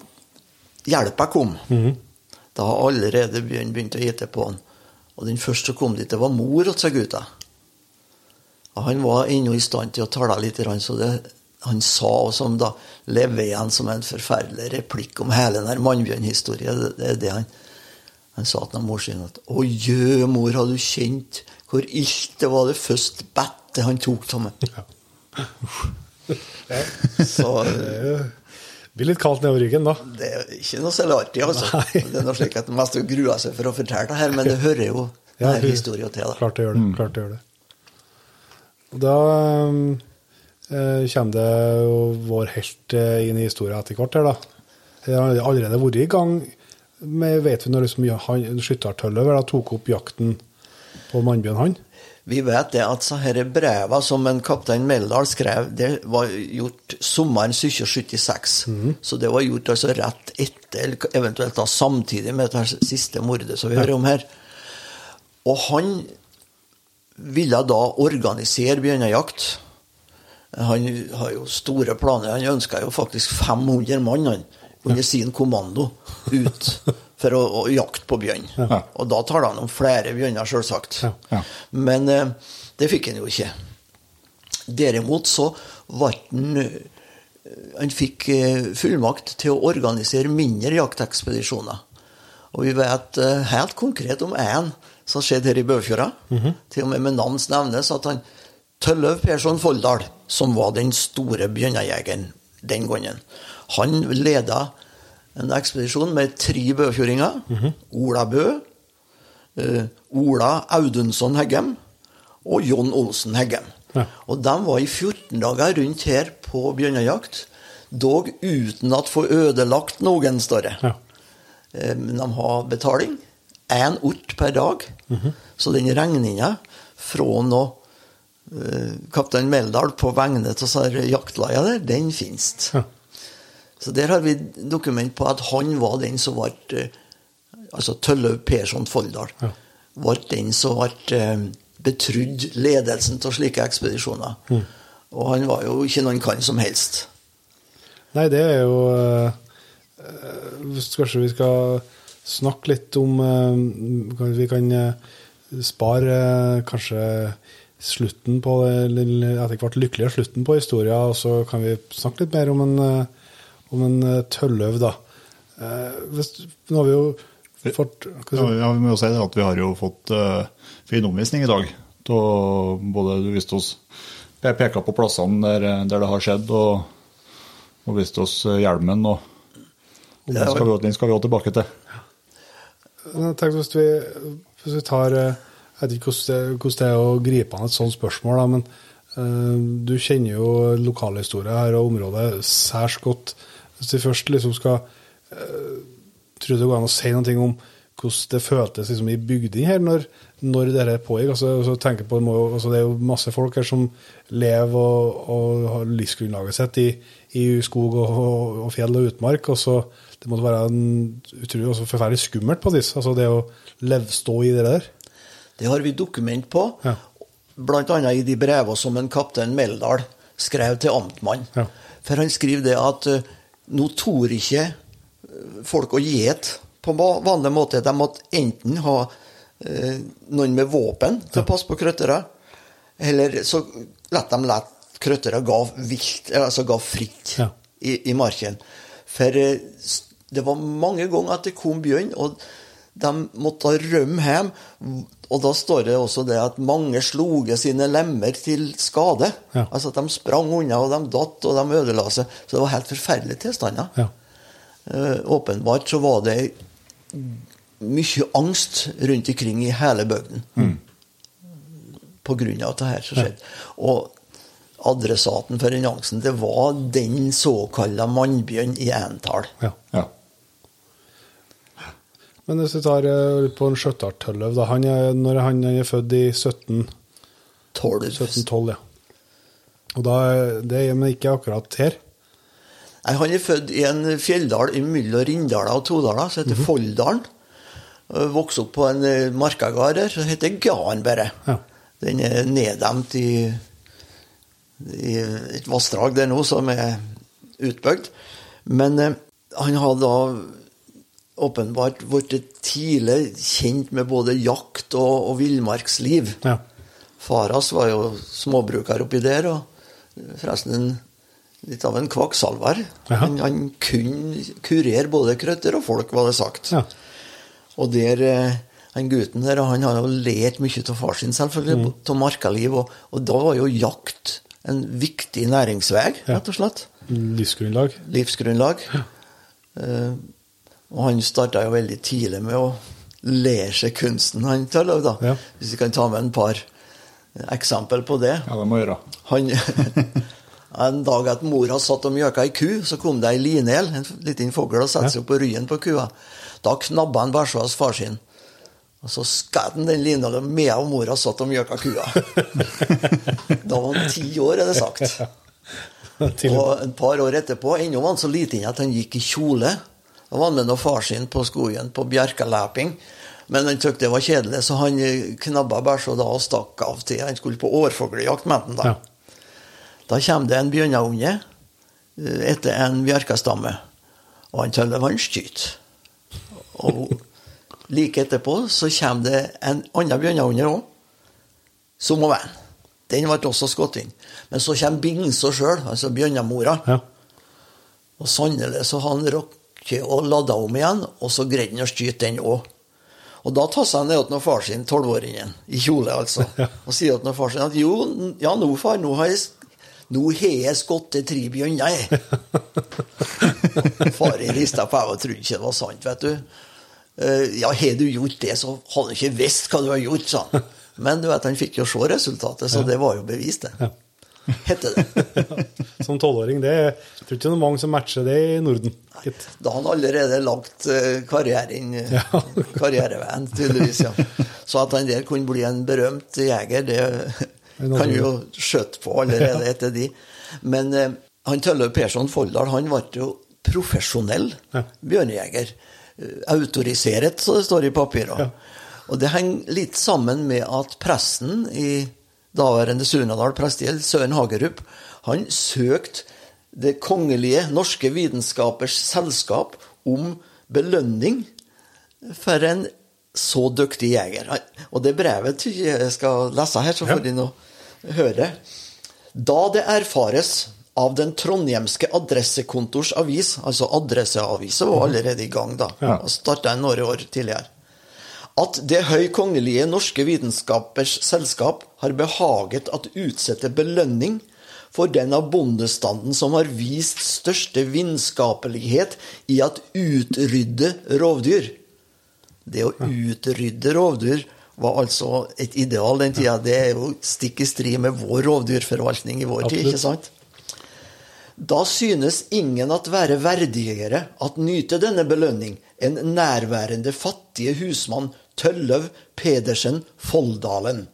hjelpa kom, da har allerede bjørn begynt å ete på han. Og den første som kom dit, det var mor til gutta. Og han var ennå i stand til å tale litt, så det han sa, og som da lever igjen som en forferdelig replikk om hele den mannbjørnhistorien, det, det er det han han sa til mor sin at 'Å jø, mor, har du kjent hvor ilt det var det første bettet han tok av meg?' Så eh, Det blir litt kaldt nedover ryggen da. det er ikke noe særlig artig, altså. Nei. Det er noe slik at man mest gruer seg for å fortelle det her, men det hører jo Ja, denne historien til. da. Klart det gjør det. Klart det gjør det. Da eh, kommer det jo vår helt eh, inn i historien etter hvert her, da. Det har allerede vært i gang med, vet vi når liksom, ja, han- skyttertølløv da, tok opp jakten på mannbjørn, han? Vi vet det at så her breva som en kaptein Meldal skrev, det var gjort sommeren 1776. Så det var gjort altså rett etter, eller eventuelt da samtidig med det siste mordet som vi hører om her. Og han ville da organisere bjørnejakt. Han har jo store planer. Han ønska jo faktisk 500 mann han, under sin kommando ut for å, å jakte på bjørn. Ja. Og da taler han om flere bjørner, selvsagt. Ja. Ja. Men eh, det fikk han jo ikke. Derimot så ble han eh, Han fikk eh, fullmakt til å organisere mindre jaktekspedisjoner. Og vi vet eh, helt konkret om én som skjedde her i Bøfjorda. Til og med med navns nevnes at han Tølløv Persson Folldal, som var den store bjørnejegeren den gangen, han leda en ekspedisjon med tre bøfjordinger. Ola Bø, uh, Ola Audunson Heggem og John Olsen Heggem. Ja. Og de var i 14 dager rundt her på bjørnejakt, dog uten at få ødelagt noen større. Ja. Eh, Men de har betaling. Én ort per dag. Så den regninga fra nå kaptein Meldal på vegne av jaktlaia der, den finnes. Ja. Så der har vi dokument på at han var den som ble eh, Altså Tølløv Persson Folldal. Ja. Ble den som ble eh, betrodd ledelsen av slike ekspedisjoner. Og han var jo ikke noen kan som helst. Nei, det er jo eh, eh, Kanskje vi skal snakke litt om øh, Vi kan eh, spare øh, kanskje slutten på det, etter hvert lykkelige slutten på historien, og så kan vi snakke litt mer om en, eh, om en eh, tølløv, da. Eh, hvis, nå har vi jo fått Ja, si? ja, vi må jo si det at vi har jo fått uh, fin omvisning i dag. Da både du viste oss Jeg peka på plassene der, der det har skjedd, og, og viste oss hjelmen. og, og den, skal vi, den skal vi også tilbake til. Jeg tenkte hvis vi, hvis vi tar Jeg vet ikke hvordan det, er å gripe an et sånt spørsmål, da, men eh, du kjenner jo lokalhistorie her og området særs godt. Hvis vi først liksom skal uh, Tror du det går an å si noe om hvordan det føltes liksom, i bygding her når, når dette pågikk? Altså, altså, tenker på, altså, det er jo masse folk her som lever og, og har livsgrunnlaget sitt i, i skog og, og, fjell og utmark. og så Det måtte være en utrolig også forferdelig skummelt på disse. Altså det å leve, stå i det der. Det har vi dokument på, Ja. annet i de brevene som en kaptein Meldal skrev til amtmann. Ja. For han skriver det at eh, nå torde ikke eh, folk å gjete på va- vanlig måte. De måtte enten ha eh, noen med våpen til å passe på krøttere, eller så lette de la krøttere ga vilt, altså fritt Ja. i, i marken. For eh, det var mange ganger at det kom bjørn, og de måtte rømme hjem. Og da står det også det at mange sloge sine lemmer til skade. Ja. Altså at de sprang unna, og de datt, og de ødela seg. Så det var helt forferdelige tilstander. Ja. Uh, åpenbart så var det mye angst rundt omkring i hele bygden. På grunn av det her som skjedde. Og adressaten for den angsten, det var den såkalte mannbjørn i entall. Ja. Ja. Men hvis vi tar eh, på en skjøttartølløv, da. Han er, når han er født i 1712, 12. 1712, ja. Og da, det er men ikke akkurat her. Nei, Han er født i en fjelldal mellom Rindala og Todala, som heter Folldalen. Og Vokste opp på en eh, markagard der som heter Garn, bare. Ja. Den er neddemt i, i et vassdrag der nå som er utbygd. Men eh, han har da åpenbart blitt tidlig kjent med både jakt og, og villmarksliv. Ja. Far hans var jo småbruker oppi der, og forresten en, litt av en kvakksalver. Han, han kunne kurere både krøtter og folk, var det sagt. Ja. Og der, eh, han gutten der, han har jo lært mye av far sin, selvfølgelig, Mm. av markaliv. Og, og da var jo jakt en viktig næringsvei, Ja. rett og slett. Livsgrunnlag. Livsgrunnlag. Eh, og han starta jo veldig tidlig med å lære seg kunsten, han Tøllaug, da. Ja. Hvis vi kan ta med en par eksempel på det. Ja, det må gjøre. Han, en dag at mora satt og mjøka ei ku, så kom det ei linel, en liten fugl, og satte seg opp på ryggen på kua. Da knabba han bæsja hos far sin. Og så skjøt han den linelen med og mora satt og mjøka kua. da var han ti år, er det sagt. Og et par år etterpå, ennå var han så liten at han gikk i kjole. Da var han med noen far sin på skogen på bjerkeleping. Men han syntes det var kjedelig, så han knabba knabba bæsja da og stakk av til Han skulle på årfugljakt med den da. ja. Da kommer det en bjørneunge eh, etter en bjerkestamme, og han tøller han skyter. Og like etterpå så kommer det en annen bjørneunge òg, som må være. Den ble også skutt inn. Men så kommer Bingsa sjøl, altså bjørnemora. ja. Og sannelig så har han rukket å lade om igjen, og så greide han å skyte den òg. Og da tasser han ned til far sin, tolvåringen, i kjole altså, og sier til far sin at jo, ja nå far, nå har jeg nå har jeg skutt tre bjørner, jeg. Faren rista på hodet og trodde ikke det var sant, vet du. «Eh, Ja, har du gjort det, så hadde du ikke visst hva du har gjort, sa han. Men du vet, han fikk jo se resultatet, så det var jo bevist, det. Hette det. Som tolvåring. Det er jeg tror ikke det er mange som matcher det i Norden. Nei, Da har han allerede lagt eh, karrieren, eh, karriereveien, tydeligvis. ja. Så at han der kunne bli en berømt jeger, det kan vi jo skjøtte på allerede etter de. Men eh, han Tøllaug Persson Folldal han ble jo profesjonell bjørnejeger. Autoriseret, Autorisert, så det står i papirene. Ja. Og det henger litt sammen med at pressen i daværende Surnadal prestegjeld, Søren Hagerup, han søkte Det kongelige norske vitenskapers selskap om belønning for en så dyktig jeger. Og det brevet jeg skal lese her, så får de nå høre. Da det erfares av den trondhjemske adressekontors avis, altså Adresseavisa var allerede i gang da, Ja. og starta en åre år tidligere, at Det høykongelige norske vitenskapers selskap har behaget at utsette belønning for den av bondestanden som har vist største vitenskapelighet i at utrydde rovdyr. Det å utrydde rovdyr var altså et ideal den tida. Det er jo stikk i strid med vår rovdyrforvaltning i vår tid, ikke sant? Da synes ingen at være verdigere at nyte denne belønning enn nærværende fattige husmann Tølløv Pedersen Folldalen,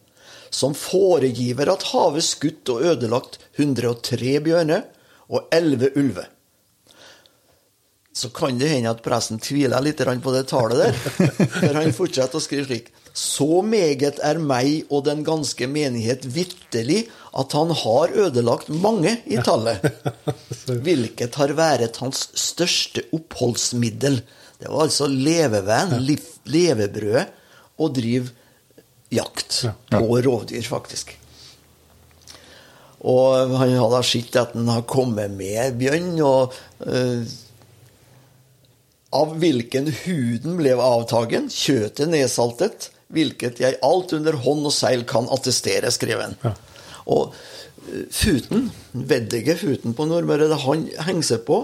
som foregiver at havet skutt og ødelagt 103 bjørner og 11 ulver. Så kan det hende at presten tviler litt på det tallet der, for han fortsetter å skrive slik. Så meget er meg og den ganske menighet vitterlig at han har ødelagt mange i tallet, hvilket har vært hans største oppholdsmiddel. Det var altså leveveien, liv, levebrødet, å drive jakt på rovdyr, faktisk. Og han hadde sett at han har kommet med bjørn, og uh, av hvilken huden ble avtagen, kjøttet nedsaltet, hvilket jeg alt under hånd og seil kan attestere, skrev han. Ja. Og eh, Futen, veddige Futen på Nordmøre, det han henger seg på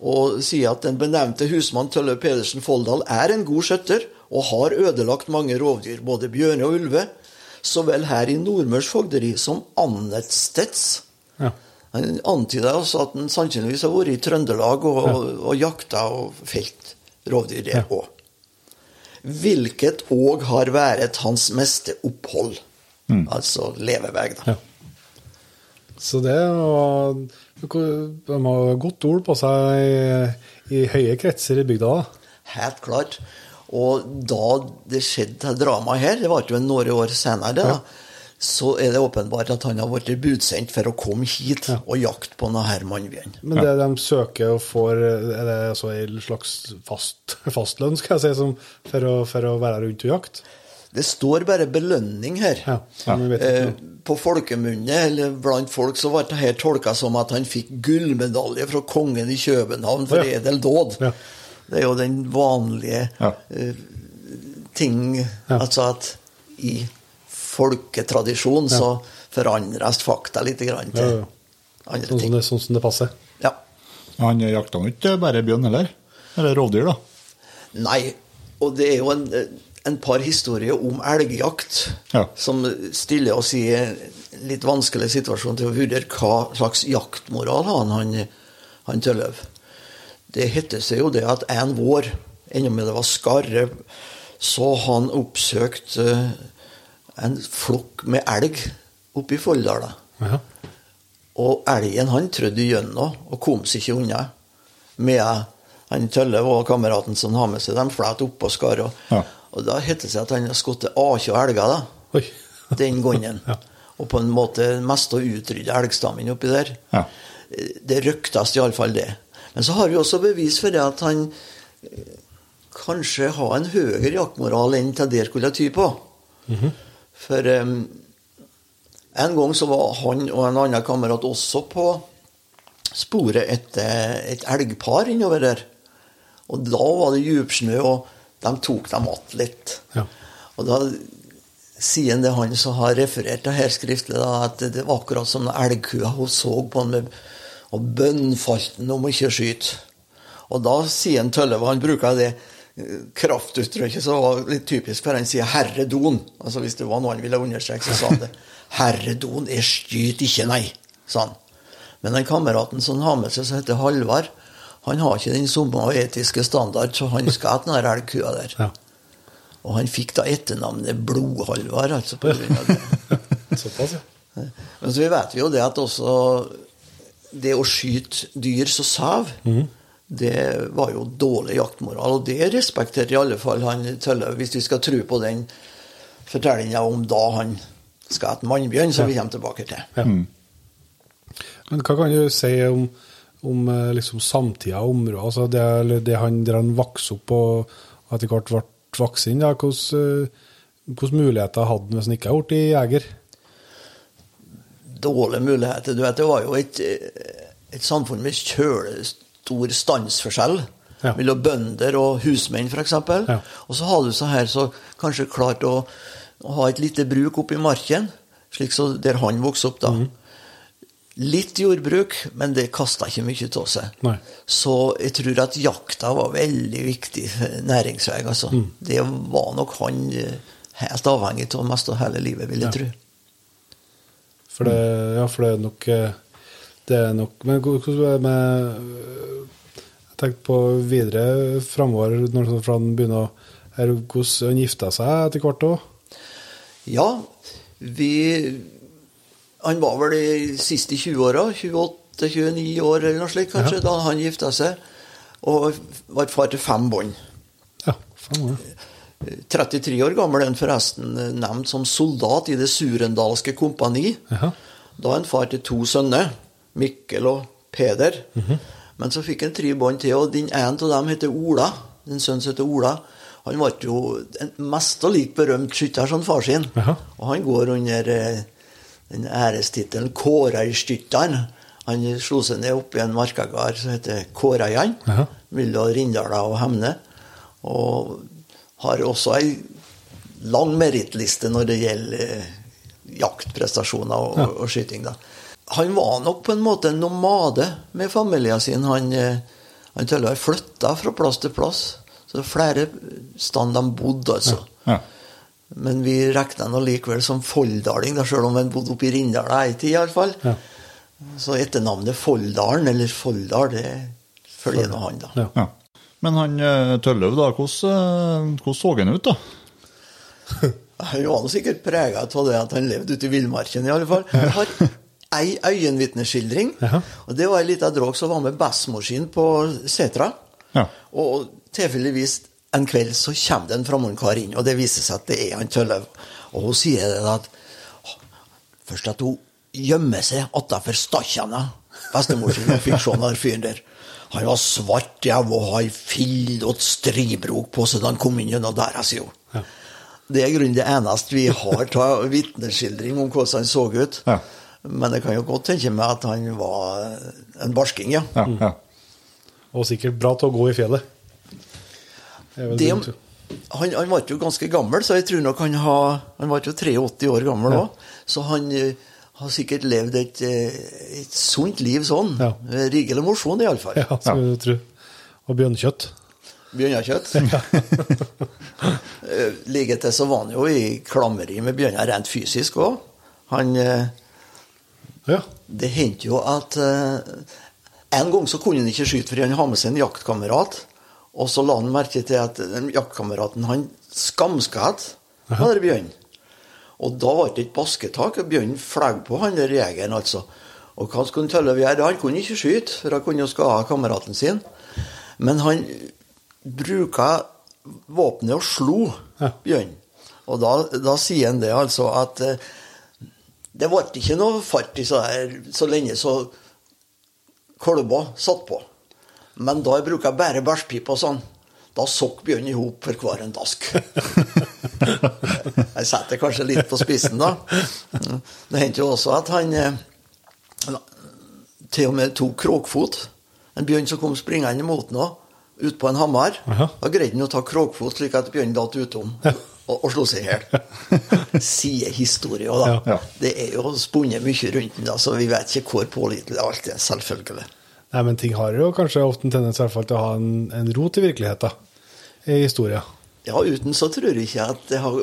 og sier at den benevnte husmann Tølle Pedersen Folldal er en god skjøtter og har ødelagt mange rovdyr, både bjørne og ulve, så vel her i Nordmørs fogderi som annetsteds. Ja. Han antyder også at han sannsynligvis har vært i Trøndelag og, og, og jakta og felt rovdyr der òg. Hvilket òg har vært hans meste opphold. Altså levevei, da. Ja. Så det var De har godt ord på seg i, i høye kretser i bygda. Helt klart. Og da det skjedde dramaet her, det var jo noen år senere, da, så er det åpenbart at han har blitt budsendt for å komme hit og jakte på denne mannbjørnen. Men det de søker og får, er det altså en slags fast, fastlønn, skal jeg si, som, for, å, for å være rundt og jakte? Det står bare belønning her. Ja, ikke Eh, på folkemunne, eller blant folk, så ble det her tolka som at han fikk gullmedalje fra kongen i København for Ja. edel dåd. Ja. Det er jo den vanlige Ja. eh, ting Altså at i folketradisjon så forandres fakta litt grann til ja. andre Sånn som ting. det, sånn som det passer. Ja. Han jakta ikke bare bjørn heller? Eller rovdyr, da? Nei, og det er jo en, en par historier om elgjakt Ja. som stiller oss i en litt vanskelig situasjon til å vurdere hva slags jaktmoral han, han, han Tølløv. Det heter seg jo det at en vår, enda med det var skarre, så han oppsøkt eh, en flokk med elg oppe i Folldala. Ja. Og elgen han trødde gjennom og kom seg ikke unna. Med han Tøllev og kameraten som har med seg dem, flet oppå skaret. Ja. Og da heter det seg at han har skutt 20 elger da, den gangen. Ja. Og på en måte mest å utrydde elgstammen oppi der. Ja. Det ryktes iallfall det. Men så har vi også bevis for det at han eh, kanskje har en høyere jaktmoral enn til der skulle ty på. For um, en gang så var han og en annen kamerat også på sporet etter et elgpar innover der. Og da var det djupsnø, og de tok dem att litt. Ja. Og da sier det han som har referert det her skriftlig, da, at det var akkurat som elgkua hun så på han med, og bønnfalt han om å ikke skyte. Og da sier han Tølleve, han bruker det eh, kraftuttrykket som var litt typisk for han sier 'herre don'. Altså Hvis det var noe han ville understreke, så sa han det. 'Herre don, jeg skyter ikke, nei', sa han. Men den kameraten som han har med seg, som heter Halvard, han har ikke den samme etiske standard, så han skal ha den elgkua der. Ja. Og han fikk da etternavnet Blodhalvard, altså på grunn av det. Såpass, ja. Men så vet vi jo det at også det å skyte dyr som sav, det var jo dårlig jaktmoral. Og det respekterte i alle fall han Tølløv, hvis vi skal tro på den fortellinga om da han skal ha et mannbjørn, som vi kommer tilbake til. Ja. Men hva kan du si om, om eh, liksom samtida og området? Altså det, det han, der han vokste opp og etter hvert ble voksen? Ja, hvordan, eh, muligheter hadde han hvis han ikke hadde blitt jeger? dårlige muligheter. Du vet, Det var jo et, et samfunn med kjølestor standsforskjell Ja. mellom bønder og husmenn, f.eks. Ja. Og så har du så her så kanskje klart å, å ha et lite bruk oppi i marken, slik så der han vokste opp. da. Mhm. Litt jordbruk, men det kasta ikke mye av seg. Nei. Så jeg tror at jakta var veldig viktig næringsvei. Altså. Mm. Det var nok han eh, helt avhengig av mest av hele livet, vil jeg Ja. tro. For det, ja, for det er nok eh, Det er nok Men hvordan er det med eh, Jeg tenkte på videre framover, når han begynner å Hvordan han gifta seg etter hvert òg? Ja, vi Han var vel i siste 20-åra, 28-29 år eller noe slikt kanskje, Ja. da han gifta seg. Og var far til fem bånd. Ja, fem år. 33 år gammel er han forresten eh, nevnt som soldat i Det surendalske kompani. Ja. Da er han far til to sønner, Mikkel og Peder. Mhm. Men så fikk han tre bånd til, og den ene av dem heter Ola. Den sønnen heter Ola. Han ble jo en mest og lik berømt skytter som far sin. Ja. Og han går under eh, den ærestittelen Kårarstyttan. Han slo seg ned oppe i en markagard som heter Kårajan, Jaha. mellom Rindala og Hemne. Og har også ei lang merittliste når det gjelder eh, jaktprestasjoner og, Ja. og skyting. da. Han var nok på en måte en nomade med familien sin. Han, eh, han ha flytta fra plass til plass. Så er flere steder de bodde, altså. Ja. Men vi regna nå likevel som foldaling, da, selv om han bodde oppe i Rindal ei tid, iallfall. Ja. Så etternavnet Folldalen, eller Folldal, det følger nå han, da. Ja. Ja. Men han eh, Tølløv, da, hvordan, eh, hvordan så han ut, da? Han var nå sikkert prega av det at han levde ute i villmarken, i alle fall. Jeg har ei øyenvitneskildring. Ja. Og det var ei lita drog som var med bestemor på setra. Ja. Og tilfeldigvis en kveld så kommer det en fremmedkar inn, og det viser seg at det er han Tølløv. Og hun sier det at Først at hun gjemmer seg atafor stakkjana, bestemor sin, fikk se den fyren der. Han var svart jævla og har fillete stribrok på seg da han kom inn gjennom døra, sier hun. Ja. Det er grunnen det eneste vi har av vitneskildring om hvordan han så ut. Ja. Men jeg kan jo godt tenke meg at han var en barsking, ja. Ja, ja. Og sikkert bra til å gå i fjellet. Det han, han var jo ganske gammel, så jeg tror nok han har Han var jo 83 år gammel òg, så han eh, har sikkert levd et, eh, et sunt liv sånn. Ja. Rigelig Rikelig mosjon, iallfall. Ja, skal du tro. Og bjørnkjøtt. Bjørnekjøtt. Ja. Like til så var han jo i klammeri med bjørner rent fysisk òg. Han eh, Ja. Det hendte jo at eh, En gang så kunne han ikke skyte fordi han hadde med seg en jaktkamerat. Og så la han merke til at jaktkameraten han skamskatt den der bjørnen. Og da var det et basketak, og bjørnen fløy på han der jegeren, altså. Og hva skulle Tølløv gjøre? Han kunne ikke skyte, for han kunne jo skade kameraten sin. Men han bruka våpenet og slo bjørnen. Og da, da sier han det altså at eh, det ble ikke noe fart i så, der, så lenge så kolba satt på. Men da jeg bruka bare bæsjpipe og sånn, da sokk Bjørn i hop for hver en dask. jeg setter kanskje litt på spissen, da. Det hendte jo også at han eh, til og med tok kråkfot. En bjørn som kom springende mot ham ut på en hammer. Da greide han å ta kråkfot slik at bjørnen datt utom og, og slo seg i hjel. Sier historie da. Ja. Ja. Det er jo spunnet mye rundt den, så vi vet ikke hvor pålitelig alt er. Selvfølgelig. Nei, men ting har jo kanskje ofte en tendens i hvert fall til å ha en, en rot i virkeligheten. I historien. Ja, uten så tror jeg ikke at det har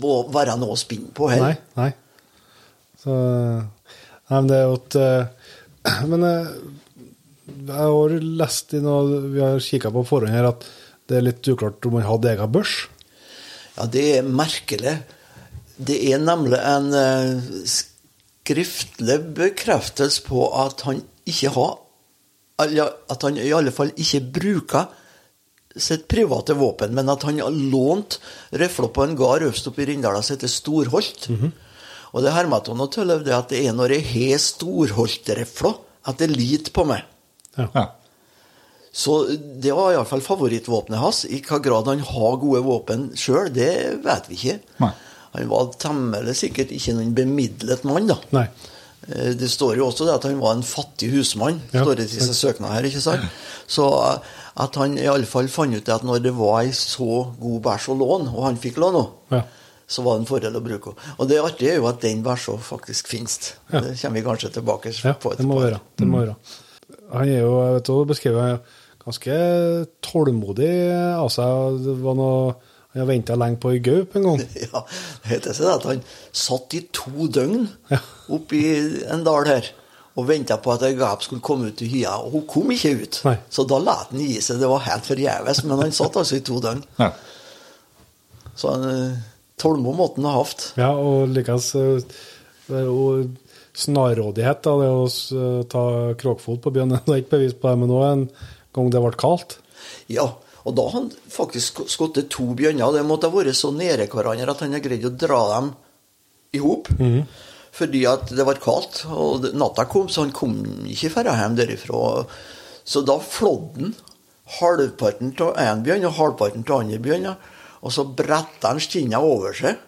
må være noe å spinne på heller. Nei, nei. Så Nei, men det er jo et eh, Men eh, jeg har lest i noe Vi har kikka på forhånd her at det er litt uklart om han hadde egen børs. Ja, det er merkelig. Det er nemlig en eh, skriftlig bekreftelse på at han ikke har At han i alle fall ikke bruker sitt private våpen, men at han har lånt rifla på en gard øverst oppe i Rindala som heter Storholt. Og det til noe til det at det er når jeg har Storholt-rifla, at det liter på meg. Ja. Ja. Så det var iallfall favorittvåpenet hans. I hva grad han har gode våpen sjøl, det vet vi ikke. Nei. Han var temmelig sikkert ikke noen bemidlet mann, da. Nei. Eh, Det står jo også det at han var en fattig husmann, Ja. står det i disse søknadene her. ikke sant? Så eh, at han i alle fall fant ut at når det var ei så god bæsj å låne, og han fikk låne henne, Ja. så var det en fordel å bruke henne. Og det artige er jo at den bæsja faktisk finnes. Ja. Det kommer vi kanskje tilbake på det må etterpå. være. Det må være. Han er jo, jeg vet du, beskrevet ganske tålmodig av seg. Det var noe Han har venta lenge på ei gaup en gang. Ja, det seg at han satt i to døgn Ja. oppi en dal her og venta på at ei gaup skulle komme ut i hya, og hun kom ikke ut. Nei. Så da lot han gi seg. Det var helt forgjeves, men han satt altså i to døgn. Ja. Så han eh, tålmod måtte han ha hatt. Ja, og likens eh, er jo snarrådighet, da, det å ta kråkfot på bjørn. Det er ikke bevis på det, men òg en gang det ble kaldt. Ja, og da har han faktisk skutt to bjørner. Det måtte ha vært så nære hverandre at han har greid å dra dem i hop. Fordi at det var kaldt, og natta kom, så han kom ikke færre hjem derifra. Så da flådde han halvparten av én bjørn og halvparten av andre bjørner. Og så bretta han skinnet over seg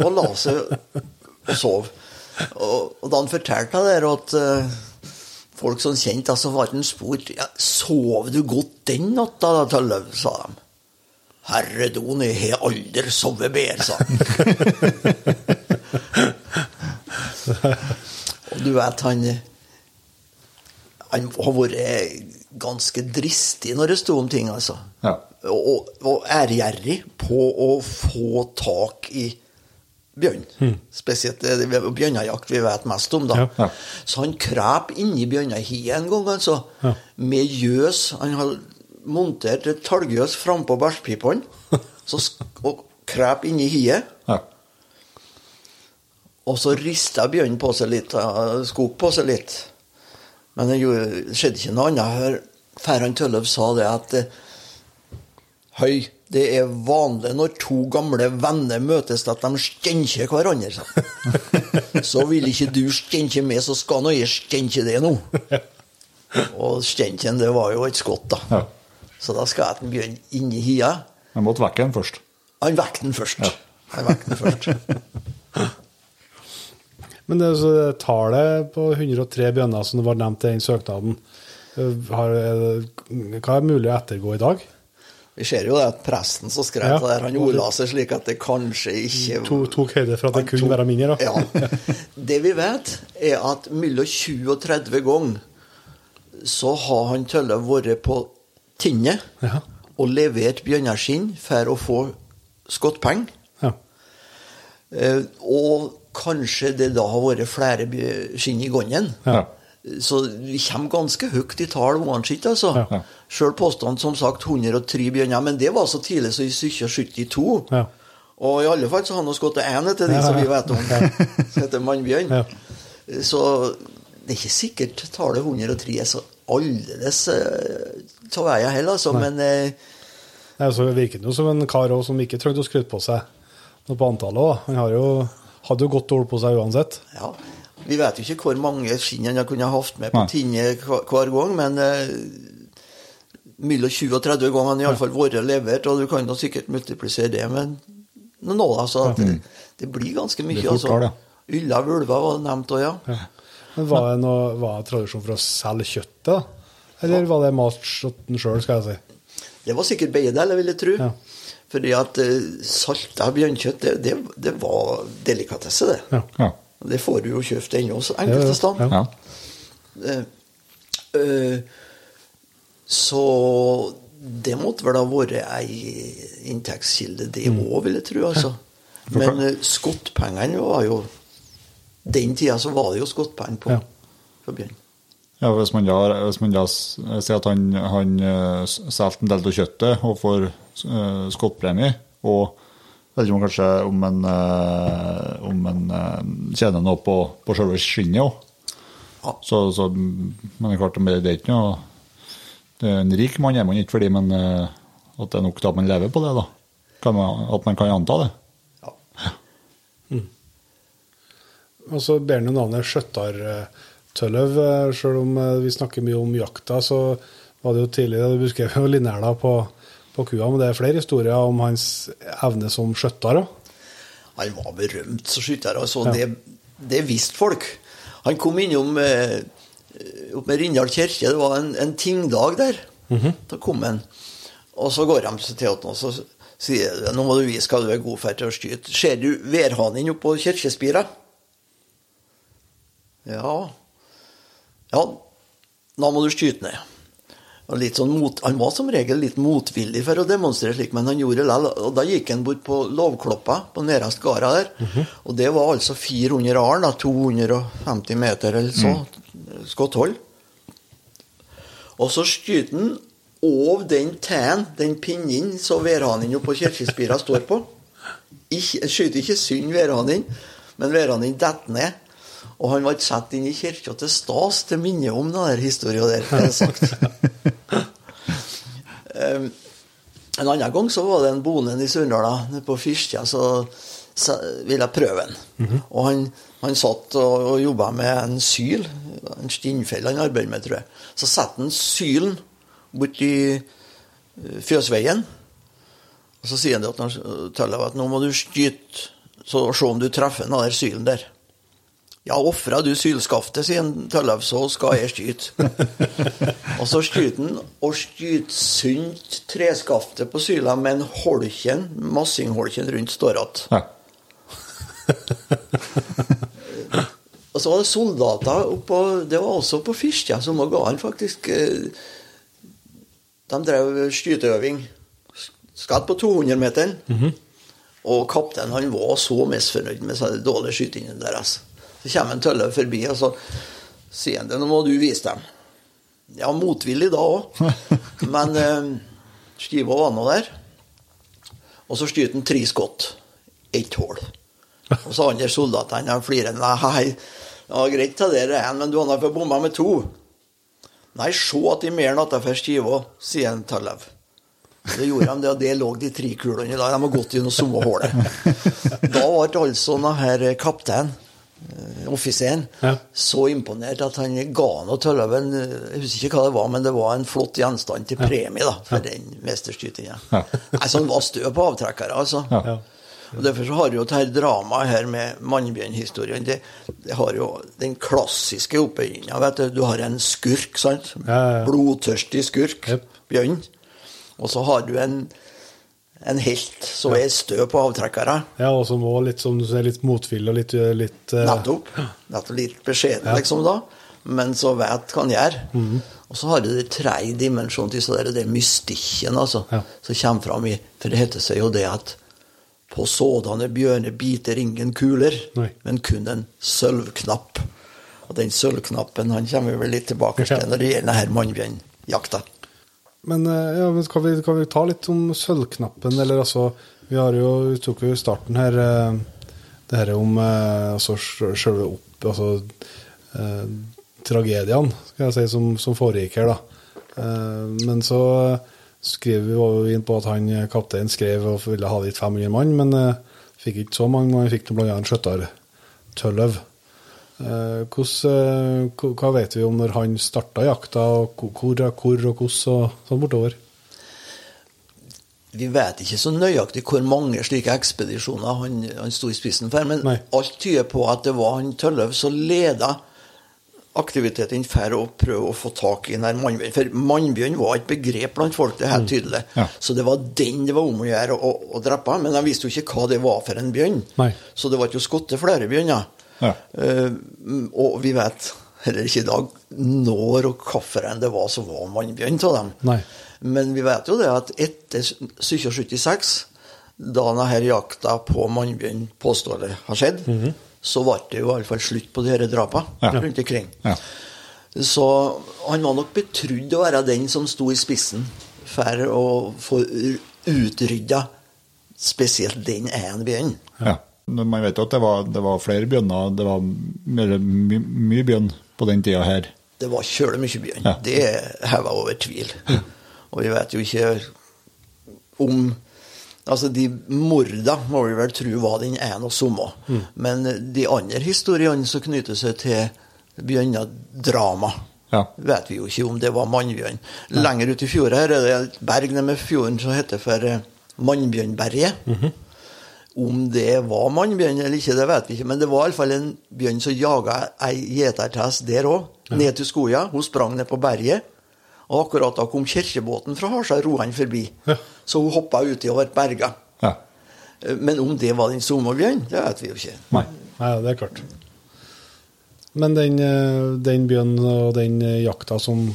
og la seg og sov. Og, og da han fortalte det der at eh, folk som kjente, altså var han spurt ja, Sov du godt den natta, da, Tølløv? sa de. Herredon, jeg har aldri sovet bedre, sa han. og du vet, han Han har vært ganske dristig når det sto om ting, altså. Ja. Og, og ærgjerrig på å få tak i bjørn. Spesielt det er bjørnejakt vi vet mest om, da. Ja, ja. Så han krep inni bjørnehiet en gang, altså. Ja. Med gjøs. Han hadde montert et talgjøs frampå bæsjpipene. Så og krep inni hiet. Ja. Og så rista bjørnen på seg litt, skog på seg litt. Men det skjedde ikke noe annet før- før han sa det at eh, Høy, det er vanlig når to gamle venner møtes at de stenker hverandre. Så. Så vil ikke du stenke med, så skal nå jeg stenke det nå. Og stenken, det var jo et skott, da. Ja. Så da skal jeg bjørn inn i hia. Han måtte vekke den først. Han vekket den først. Han vekket den først. Men det, så det tallet på 103 bjørner som det var nevnt i den søknaden, eh, har, er- hva er mulig å ettergå i dag? Vi ser jo det at presten som skrev Ja. det der, han ordla seg slik at det kanskje ikke To, tok høyde for at det kunne være mindre? da. Ja. Det vi vet, er at mellom 20 og 30 ganger så har han Tølle vært på tinnet Ja. og levert bjørneskinn for å få skottpenger. Ja. Eh, og kanskje det da har vært flere skinn i gangen. Ja. Så vi kommer ganske høyt i tall uansett, altså. Ja. Sjøl påstand som sagt 103 bjørner, men det var så tidlig som i 72. Ja. Og i alle fall så har han gått til én etter de Ja, som vi vet om. Som heter mannbjørn. Ja. Så det er ikke sikkert tallet 103 er så aldeles uh, av veien heller, altså. Nei. Men eh, Nei, så virker det jo som en kar også, som ikke trengte å skryte på seg noe på antallet. òg. Han har jo, hadde jo godt ord på seg uansett. ja, vi vet jo ikke hvor mange skinn han kunne hatt med på tinnet hver, gang, men eh, mellom 20 og 30 ganger har han iallfall vært levert, og du kan jo sikkert multiplisere det med noe, altså. At det, det blir ganske mye. Altså. Ylla, ja. Ulla vulver var det nevnt òg, ja. Men Var det noe, var det tradisjon for å selge kjøttet, da? Eller var det matskjøtten sjøl, skal jeg si? Det var sikkert begge deler, vil jeg tro. Ja. Fordi at uh, salta bjørnkjøtt, det, det, det var delikatesse, det. Ja. Ja. Det får du jo kjøpt ennå, så enkelte steder. Ja. ja. Eh, eh, så det måtte vel ha vært ei inntektskilde, det òg, vil jeg tro. altså. Men uh, skottpengene var jo Den tida så var det jo skottpenger på, for på bjørn. Ja, hvis man da, hvis man da sier at han, han selger en del av kjøttet og får uh, skottpremie, og vet ikke om kanskje om en, eh, om en eh, tjener noe på, på selve skinnet òg. Ja. Så, så, men det er klart, det er ikke noe det er En rik mann er man ikke fordi, men eh, at det er nok at man lever på det, da. Kan man, at man kan anta det. Ja. Og så ber han navnet Skjøttartølløv. Selv om vi snakker mye om jakta, så var det jo tidlig du beskrev jo Linnæla på, på kua, men det er flere historier om hans evne som skjøtter. Han var berømt som skytter, altså. Ja. Det, det visste folk. Han kom innom eh, opp med Rindal kirke, det var en, en tingdag der. Da kom han. Og så går de til ham og så sier de, nå må du vise hva du er god for til å skyte. Ser du værhanen oppå kirkespira? Ja. Ja, da må du skyte ned. Sånn mot, han var som regel litt motvillig for å demonstrere slik, men han gjorde det likevel. Og da gikk han bort på Lovkloppa, på nederst gårda der. Og det var altså 400 aren, da, 250 meter eller så, skotthold. Og så skyter han over den tæen, den pinnen så værhanen på kirkespira står på. Ikke, skyter ikke synd værhanen, men værhanen detter ned. Og han ble satt inn i kirka til stas til minne om den der historien der, det er sagt. um, en annen gang så var det en bonde i Surndala, nede på Fyrstja, så, ville jeg prøve den. Og han, han satt og, og jobba med en syl, en stinnfelle han arbeidet med, tror jeg. Så satte han sylen borti eh, fjøsveien. Og så sier han til at han at nå må du skyte, så se om du treffer den der sylen der. Ja, ofra du sylskaftet, sier en Tøllef, så skal jeg skyte. og så skyter han, og skyter sunt treskaftet på syla, men holken, massingholken rundt står igjen. Ja. Og så var det soldater oppå Det var også på Firstja som ga han faktisk De drev skyteøving. Skatt på 200-meteren. Og kapteinen han var så misfornøyd med den dårlige skytingen deres. Så kommer en tøller forbi, og så sier han det, nå må du vise dem. Ja, motvillig da òg. Men eh, Skiva var nå der. Og så styrte han tre skott. Ett hull. Og så andre soldatene de flirer. Nei, ja, greit til dere en, men du har fått bomma med to. Nei, se at de mer enn at jeg får skiva, sier en Tallev. Det gjorde de, det, og det lå de tre kulene i dag. De har gått gjennom samme hullet. Da ble altså denne kapteinen, offiseren, Ja. så imponert at han ga noe Tølløven Jeg husker ikke hva det var, men det var en flott gjenstand til premie da, for den mesterstytinga. Ja. altså, han var stø på avtrekkere, altså. Ja. Og Derfor så har jo dette dramaet her med Mannbjørn-historien det, det har jo den klassiske oppbygginga. Du Du har en skurk, sant? Ja, ja, ja. Blodtørstig skurk. Yep. Bjørn. Og så har du en, en helt som er stø på avtrekkere. Ja, og som også litt, som du ser, litt motvillig og litt, litt uh... Nettopp. Nettopp litt beskjeden, liksom, da. Men så vet hva han gjør. Mhm. Og så har du den tredje dimensjonen til det, det mystikken, altså, Ja. som kommer fram i For det heter seg jo det at på sådanne bjørner biter ingen kuler, Nei. men kun en sølvknapp. Og den sølvknappen han kommer vi vel litt tilbake til Ja. når det gjelder denne mannbjørnjakta. Men, eh, ja, men skal, vi, skal vi ta litt om sølvknappen, eller altså Vi har jo, vi tok jo i starten her eh, det her om eh, altså selve opp... Altså eh, tragediene, skal jeg si, som, som foregikk her, da. Eh, men så skriver vi jo inn på at han kapteinen skrev og ville ha dit 500 mann, men eh, fikk ikke så mange. Man fikk blant annet Skjøttar Tølløv. Eh, hvordan, eh, hva- vet vi om når han starta jakta, og hvor, hvor og hvordan og sånn bortover? Vi vet ikke så nøyaktig hvor mange slike ekspedisjoner han, han sto i spissen for, men Nei. alt tyder på at det var han Tølløv som leda aktiviteten for å prøve å få tak i denne mannbjørn. For mannbjørn var et begrep blant folk, det er helt tydelig. Ja. Så det var den det var om å gjøre å, å drepe, men de visste jo ikke hva det var for en bjørn. Så det var ikke å skotte flere bjørner. Ja. Eh, og vi vet heller ikke i dag når og hvorfor det var som var mannbjørn av dem. Nei. Men vi vet jo det at etter 1776, da denne jakta på mannbjørn påståelig har skjedd, så ble det jo i alle fall slutt på de disse drapene Ja. rundt omkring. Ja. Så han var nok betrodd å være den som sto i spissen for å få utrydda spesielt den ene bjørnen. Ja. Man vet jo at det var, det var flere bjørner. Det var mye, my, mye bjørn på den tida her. Det var kjølig mye bjørn. Ja. Det er heva over tvil. Og vi vet jo ikke om Altså, de morda må vi vel tro var den ene og samme. Men de andre historiene som knytter seg til bjørnedrama, Ja. vet vi jo ikke om det var mannbjørn. Lenger ute i fjorden her er det et berg nede med fjorden som heter for eh, Mannbjørnberget. Om det var mannbjørn eller ikke, det vet vi ikke, men det var iallfall en bjørn som jaga ei gjetertest der òg, ned til skogen. Hun sprang ned på berget. Og akkurat da kom kirkebåten fra Harstad, ro han forbi. Ja. Så hun hoppa uti og ble berga. Ja. Men om det var den samme bjørnen, det vet vi jo ikke. Nei. Nei, det er klart. Men den, eh, den bjørnen og den eh, jakta som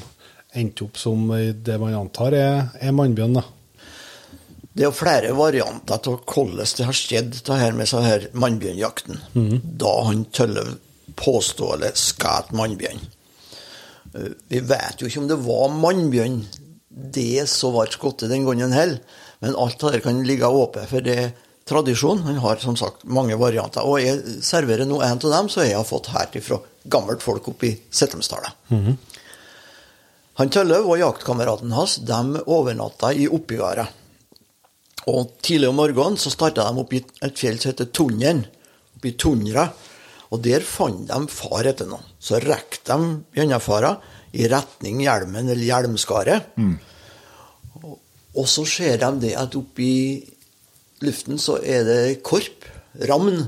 endte opp som eh, det man antar er, er mannbjørn, da. Det er jo flere varianter til hvordan det har skjedd, det her med sånn her mannbjørnjakten. Da han Tølløv påståelig skjøt mannbjørn. Eh, Vi vet jo ikke om det var mannbjørn det som ble skutt den gangen heller, men alt det der kan ligge åpent for det er tradisjon. Han har som sagt mange varianter. Og jeg serverer nå en av dem som jeg har fått her fra gammelt folk oppe i Settemsdalen. Han Tølløv og jaktkameraten hans de overnatta i Oppigårda. Og tidlig om morgenen så starta de opp i et fjell som heter Tunneren, Oppi Tundra. Og der fant de far etter noe. Så rekte de gjennomfara i retning hjelmen eller hjelmskaret. Og, og så ser de det at oppi i luften så er det korp, ravn,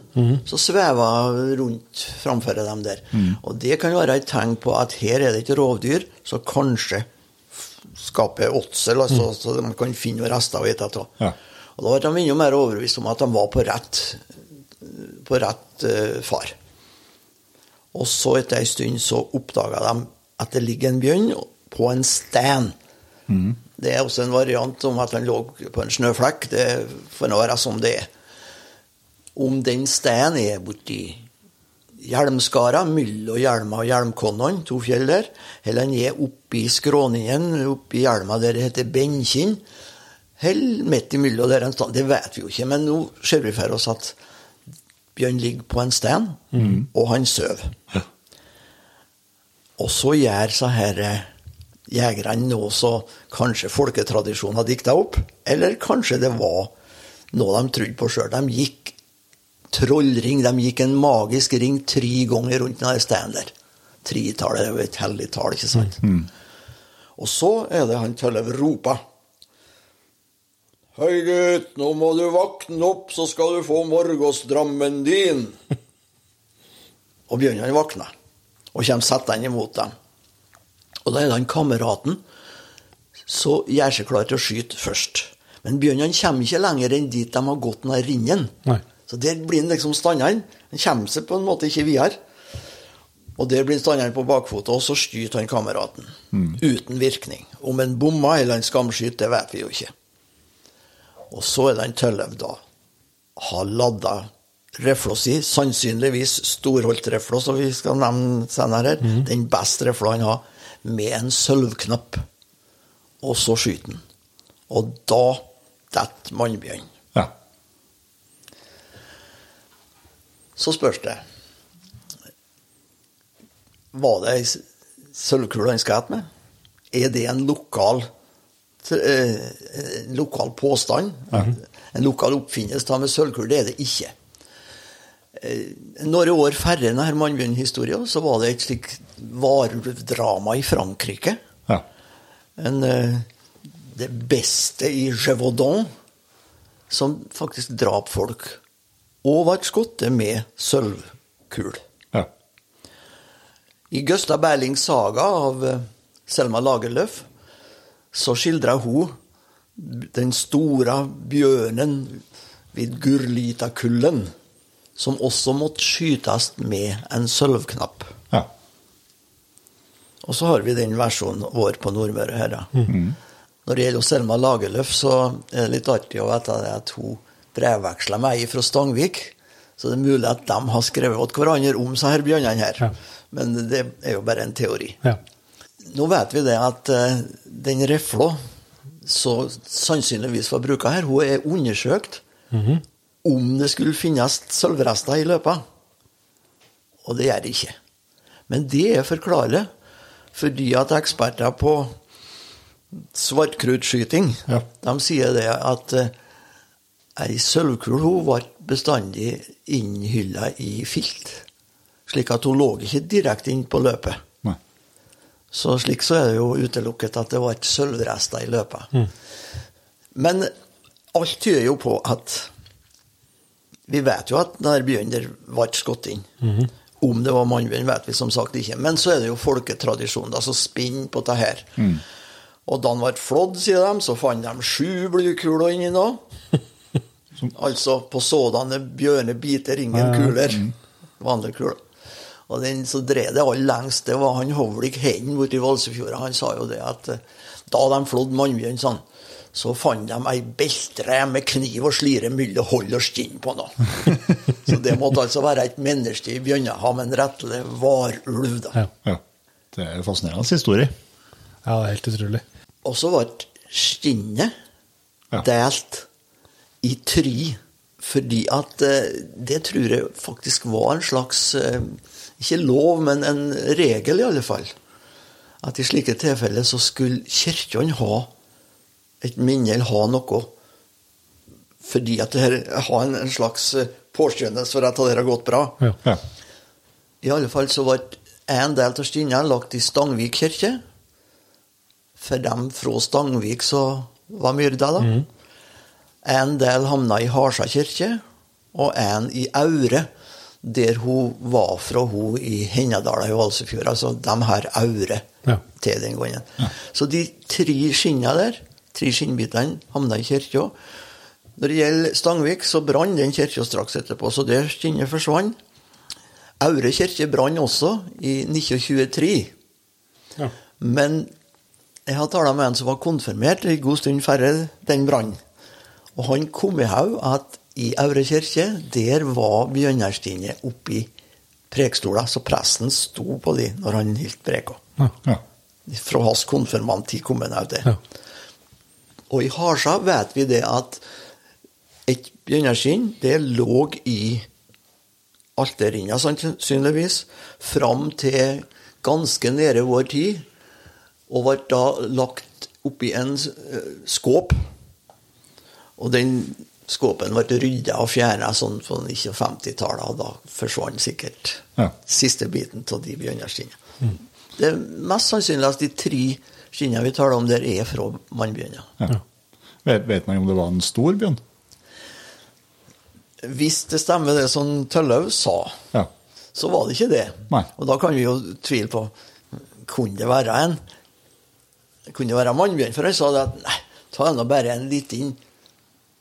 som svever rundt framfor dem der. Og det kan være et tegn på at her er det et rovdyr som kanskje skaper åtsel, altså, så de kan finne noen rester å ete av. Ja. Og da ble de enda mer overbevist om at de var på rett, på rett uh, far. Og så etter ei stund så oppdaga de at det ligger en bjørn på en sten. Det er også en variant om at han lå på en snøflekk. Det får være som det er. Om den steinen er borti hjelmskara, mellom hjelma og hjelmkonnene, to fjell der, eller er oppi skråningen, oppi hjelma der det heter Benkinn, eller midt imellom der en stand, det vet vi jo ikke. Men nå ser vi for oss at Bjørn ligger på en sten, og han sover. Ja. Og så gjør så her eh, jegerne noe så kanskje folketradisjonen har dikta opp, eller kanskje det var noe de trodde på sjøl. De gikk trollring, de gikk en magisk ring tre ganger rundt denne steinen der. Tretallet er jo et hellig tall, ikke sant? Og så er det han Tølløv roper. Hei, gutt, nå må du våkne opp, så skal du få morgensdrammen din. og Bjørnjan våkner, og kommer settende imot dem. Og da er det han kameraten så gjør seg klar til å skyte først. Men Bjørnjan kommer ikke lenger enn dit de har gått denne ringen. Nei. Så der blir han liksom standende. Han kommer seg på en måte ikke videre. Og der blir han standende på bakfotet, og så skyter han kameraten. Uten virkning. Om han bomma eller han skamskyter, det vet vi jo ikke. Og så er det tøllev da har ladda rifla si, sannsynligvis storholdt storholtrifla, som vi skal nevne senere her, den beste rifla han har, med en sølvknapp. Og så skyter han. Og da detter mannbjørn. Ja. Så spørs det Var det ei sølvkule han skjøt med? Er det en lokal eh, en lokal påstand? En lokal oppfinnelse av med sølvkule? Det er det ikke. Eh, Noen år færre enn denne mannbjørnhistorien, så var det et slikt varulvdrama i Frankrike. Ja. En, eh, det beste i Gévaudan, som faktisk drap folk. Og skutt med sølvkul. Ja. I Gøsta Berlings saga av eh, Selma Lagerlöf så skildrer hun den store bjørnen vid Gurlitakullen, som også måtte skytes med en sølvknapp. Ja. Og så har vi den versjonen vår på Nordmøre her, da. Når det gjelder Selma Lagerlöf, så er det litt artig å vite at hun brevveksla meg fra Stangvik. Så det er mulig at de har skrevet til hverandre om disse bjørnene her. Ja. Men det er jo bare en teori. Ja. Nå vet vi det at eh, den refla så sannsynligvis var bruka her, hun er undersøkt om det skulle finnes sølvrester i løpet. Og det gjør det ikke. Men det er forklarlig, fordi at eksperter på svartkruttskyting Ja. de sier det at eh, ei sølvkule hun var bestandig innhylla i filt. Slik at hun lå ikke direkte inn på løpet. Nei. Så slik så er det jo utelukket at det var et sølvrester i løpet. Men alt tyder jo på at Vi vet jo at denne bjørnen der ble skutt inn. Om det var mannbjørn, vet vi som sagt ikke. Men så er det jo folketradisjonen da, som spinner på dette her. Og da han ble flådd, sier de, så fant de sju blykuler inni nå. altså på sådanne bjørnebiter ingen kuler. Vanlige kuler. Og den som drev det aller lengst, det var han Hovlik Hen borti i Valsefjorda. Han sa jo det at eh, da de flådde mannbjørn, sånn, så fant de ei beltre med kniv og slire mellom hold og skinn på noe. så det måtte altså være et menneske i Bjørnehamn, en rettelig varulv, da. Ja. Ja. Det er en fascinerende historie. ja, det er helt utrolig. Og så ble skinnet Ja. delt i try. fordi at eh, det tror jeg faktisk var en slags eh, Ikke lov, men en regel, i alle fall. At i slike tilfeller så skulle kirkene ha et minne eller ha noe fordi at det her har en, en slags eh, påskjønnelse for at det har gått bra. Ja. Ja. I alle fall så ble en del av stinna lagt i Stangvik kirke. For dem fra Stangvik så var myrda, da. En del havna i Harsa kirke, og en i Aure, der hun var fra hun i Hennadala i Valsefjord. Altså de her Aure Ja. til den gangen. Så de tre skinna der, tre skinnbitene, havna i kirka. Når det gjelder Stangvik, så brant den kirka straks etterpå, så det skinnet forsvant. Aure kirke brant også i 1923. Ja. Men jeg har tala med en som var konfirmert en god stund før den brannen. Og han kom i haug at i Aure kirke, der var bjørnerstinnet oppi prekstoler, så presten sto på de når han holdt preka. Ja. Ja. Fra hans konfirmanttid kom han out der. Ja. Og i Harsa vet vi det at et bjørneskinn, det lå i alterrinja, sannsynligvis, fram til ganske nede vår tid, og ble da lagt oppi en eh, skåp. Og den skåpen ble rydda og fjerna sånn på 1950-tallet, og da forsvant sikkert Ja. siste biten av de bjørnarskinnene. Det er mest sannsynlig at de tre skinnene vi taler om der, er fra mannbjørner. Ja. Vet, vet man om det var en stor bjørn? Hvis det stemmer det som Tøllaug sa, Ja. så var det ikke det. Nei. Og da kan vi jo tvile på Kunne det være en Kunne det være mannbjørn? For han sa det at nei, ta nå bare en liten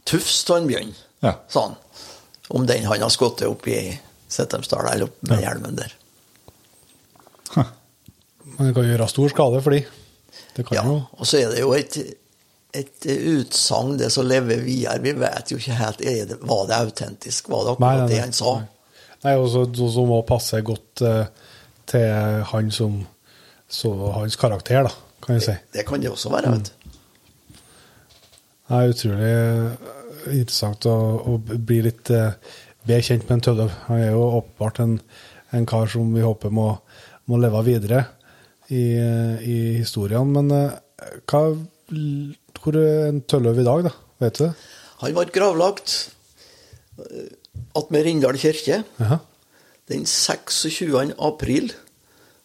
tufs Bjørn Ja. sa han. Om den han har skutt opp i Settemsdal, eller opp med hjelmen der. Men det kan gjøre stor skade for de. Det kan Ja, jo og så er det jo et, et utsagn, det som lever videre. Vi vet jo ikke helt det, Var det autentisk? Var det Nei, akkurat nei, det han sa? Nei, og så må passe godt uh, til han som så hans karakter, da, kan jeg si. Det kan det også være. vet du. Det er utrolig eh, interessant å, å bli litt eh, bedre kjent med en Tølløv. Han er jo åpenbart en, en kar som vi håper må, må leve videre i, eh, i historiene. Men eh, hva, hvor er en Tølløv i dag, da? Vet du det? Han ble gravlagt eh, attmed Rindal kirke Jaha. den 26. april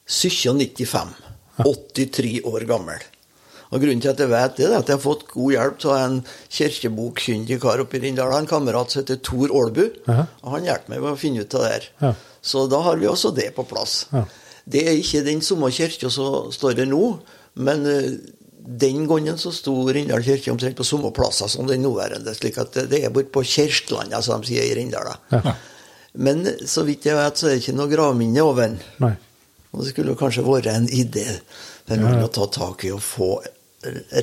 1795. 83 år gammel. Og Grunnen til at jeg vet det, er at jeg har fått god hjelp av en kirkebokkyndig kar oppe i Rindal. En kamerat som heter Tor Aalbu. Jaha. Og han hjalp meg med å finne ut av det her. Ja. Så da har vi også det på plass. Ja. Det er ikke den samme kirka som står der nå, men eh, den gangen så sto Rindal kirke omtrent på samme plasser som den nåværende. slik at det- det er borte på Kjerklanda, som de sier i Rindal. Ja. Men så vidt jeg vet, så er det ikke noe gravminne over den. Nei. Og det skulle kanskje vært en idé for noen å ta tak i og få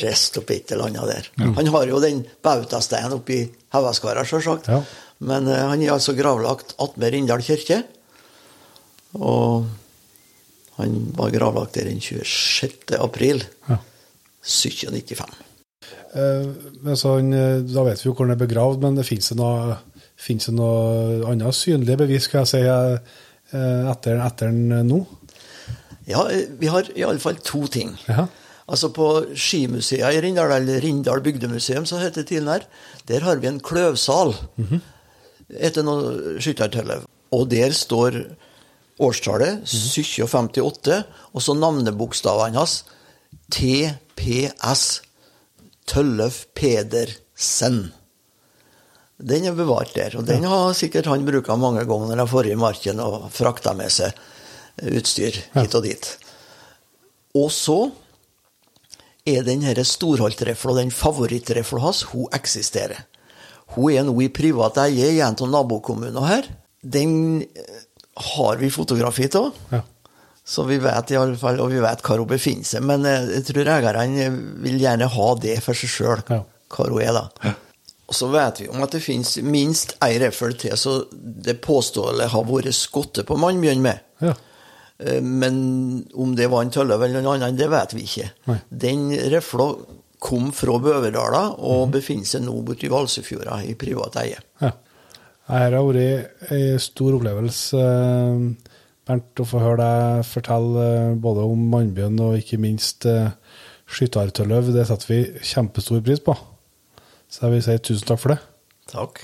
rest oppi et eller annet der. Han har jo den bautasteinen oppi Haugaskara, sjølsagt. Ja. Men uh, han er altså gravlagt attmed Rindal kirke. Og han var gravlagt der den 26. april Ja. 1795. Eh, men så han, eh, da vet vi jo hvor han er begravd, men det fins det noe, finnes det noe annet synlig bevis, skal jeg si, eh, etter, etter han nå? Ja, vi har iallfall to ting. Jaha. Altså På skimuseet i Rindal, eller Rindal bygdemuseum, som heter det tidligere der har vi en kløvsal etter noe skyttertølle. Og der står årstallet 1758, og så navnebokstavene hans TPS. Tøllef Pedersen. Den er bevart der, og den har sikkert han bruka mange ganger når han får i marken og frakta med seg utstyr hit og dit. Og så er den storholtrefla, den favorittrefla hans, hun eksisterer. Hun er nå i privat eie i en av nabokommunene her. Den eh, har vi fotografi av. Ja. Så vi vet i alle fall, og vi vet hvor hun befinner seg. Men eh, jeg tror eierne vil gjerne ha det for seg sjøl, Ja. hvor hun er, da. Og så vet vi om at det finnes minst ei reffel til, så det påståelige har vært skutt på mannbjørn med. Ja. Eh, Men om det var en tølløv eller noen annen, det vet vi ikke. Nei. Den refla kom fra Bøverdala og befinner seg nå borti i Valsøyfjorda i privat eie. Ja. Her har vært en stor opplevelse, eh, Bernt, å få høre deg fortelle eh, både om mannbjørn og ikke minst skyttertølløv. Det setter vi kjempestor pris på. Så jeg vil si tusen takk for det. Takk.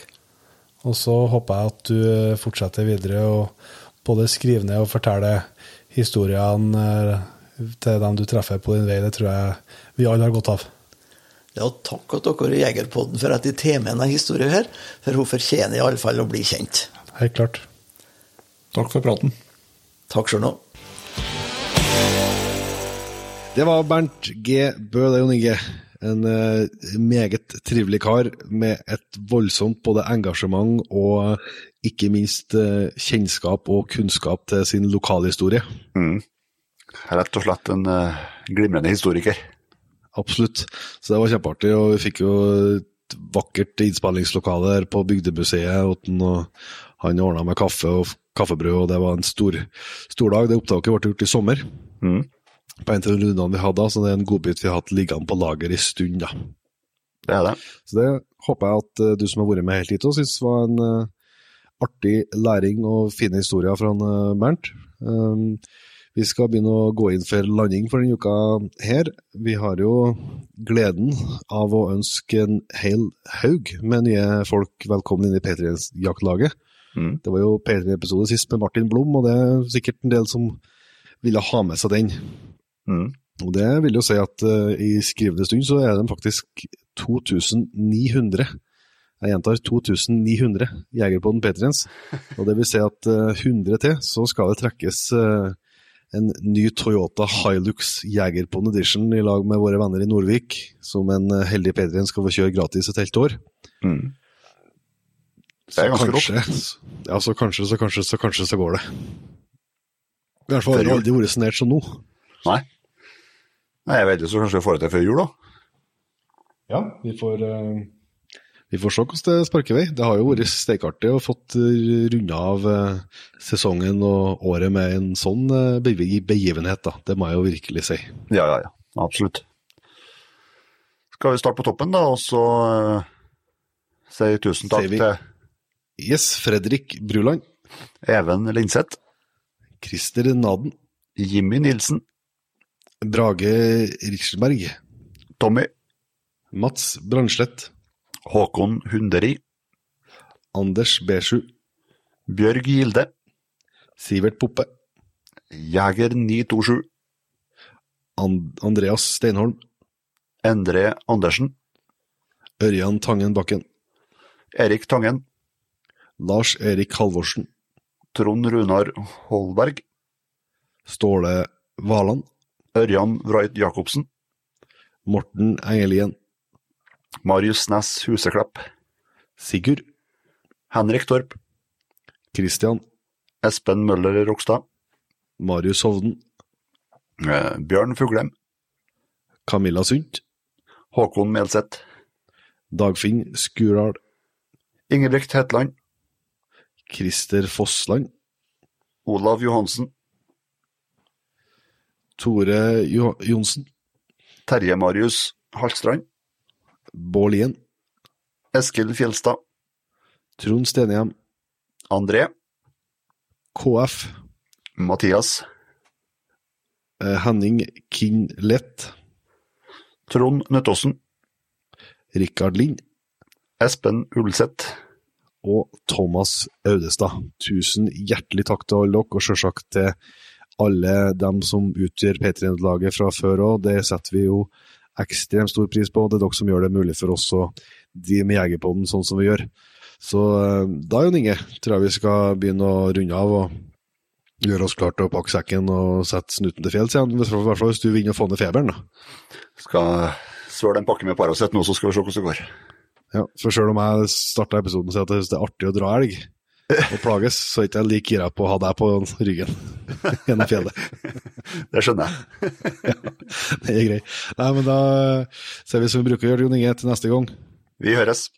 Og så håper jeg at du fortsetter videre og både skrive ned og fortelle historiene eh, til dem du treffer på din vei. Det tror jeg vi alle har godt av. Ja, takk at dere i Jegerpodden for at de tar med denne historien her, for hun fortjener i alle fall å bli kjent. Helt klart. Takk for praten. Takk sjøl nå. Det var Bernt G. Bø, det, Jon Inge. En eh, meget trivelig kar med et voldsomt både engasjement og ikke minst eh, kjennskap og kunnskap til sin lokalhistorie. Rett og slett en eh, glimrende historiker. Absolutt. Så det var kjempeartig, og vi fikk jo et vakkert innspillingslokale her på Bygdemuseet. Og han ordna med kaffe og kaffebrød, og det var en stor, stor dag. Det opptaket ble gjort i sommer. Mm. På en av de rundene vi hadde, da, så det er en godbit vi har hatt liggende på lager i stund. da. Det er det. Så det håper jeg at eh, du som har vært med helt hit, og syns var en artig læring og fine historier fra eh, Bernt. Um, vi skal begynne å gå inn for landing for denne uka her. Vi har jo gleden av å ønske en hel haug med nye folk velkommen inn i P3-jaktlaget. Mm. Det var jo P3-episode sist med Martin Blom, og det er sikkert en del som ville ha med seg den. Mm. Og det vil jo si at uh, i skrivende stund så er de faktisk 2900. Jeg gjentar 2900 jeger på den P3-ens. Og det vil si at eh, 100 til, så skal det trekkes eh, en ny Toyota Hilux Jegerpon Edition i lag med våre venner i Nordvik, som en eh, heldig P3-en skal få kjøre gratis et helt år. Mm. Det er ganske kanskje, ja, så kanskje, så kanskje, så kanskje så går det. I hvert fall har det aldri vært sanert som nå. Nei. Nei, jeg vet ikke, så kanskje vi får det til før jul, da. Ja, vi får eh, Vi får se hvordan det sparker vei. Det har jo vært steikartig å fått runda av eh, sesongen og året med en sånn eh, begivenhet, da. Det må jeg jo virkelig si. Ja, ja, ja. Absolutt. Skal vi starte på toppen, da, og så uh, si tusen takk til Yes, Fredrik Bruland. Even Linseth, Christer Naden. Jimmy Nilsen, Brage Riksberg. Tommy, Mats Brandslett. Håkon Hunderi, Anders B7. Bjørg Gilde, Sivert Poppe. Jeger 927, And Andreas Steinholm. Endre Andersen, Ørjan Tangen Bakken. Erik Tangen, Lars Erik Halvorsen. Trond Runar Holberg, Ståle Valand. Ørjan Wright Jacobsen, Morten Engelien. Marius Næss Huseklepp, Sigurd. Henrik Torp, Christian. Espen Møller Rokstad, Marius Hovden. eh, Bjørn Fuglem, Camilla Sundt. Håkon Melseth, Dagfinn Skurdal. Ingebrigt Hetland, Christer Fossland. Olav Johansen, Tore jo Johnsen. Terje Marius Halstrand, Bård Lien. Eskil Fjelstad, Trond Stenhjem. André, KF. Mathias, eh, Henning King Lett. Trond Nøttåsen, Rikard Lind. Espen Ulseth, og Thomas Audestad. Tusen hjertelig takk til alle dere, og selvsagt til alle dem som utgjør P3-laget fra før òg. Det setter vi jo ekstremt stor pris på. og Det er dere som gjør det mulig for oss å drive med Jegerpodden sånn som vi gjør. Så eh, da, Jon Inge, tror jeg vi skal begynne å runde av og gjøre oss klart til å pakke sekken og sette snuten til fjells igjen. I hvert fall hvis du vinner å få ned feberen, da. skal søle en pakke med Paracet nå, så skal vi se hvordan det går. Ja, for selv om jeg starta episoden og sier at jeg synes det er artig å dra elg og plages, så er ikke jeg like gira på å ha deg på ryggen gjennom fjellet. Det skjønner jeg. ja, Det er greit. Nei, men da ser vi som vi bruker å gjøre, Jon Inge, til neste gang. Vi høres.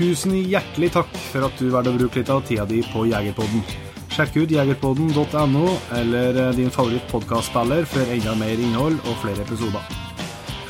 Tusen hjertelig takk for at du valgte å bruke litt av tida di på Jegerpodden. Sjekk ut jegerpodden.no eller din favoritt favorittpodkastspiller for enda mer innhold og flere episoder.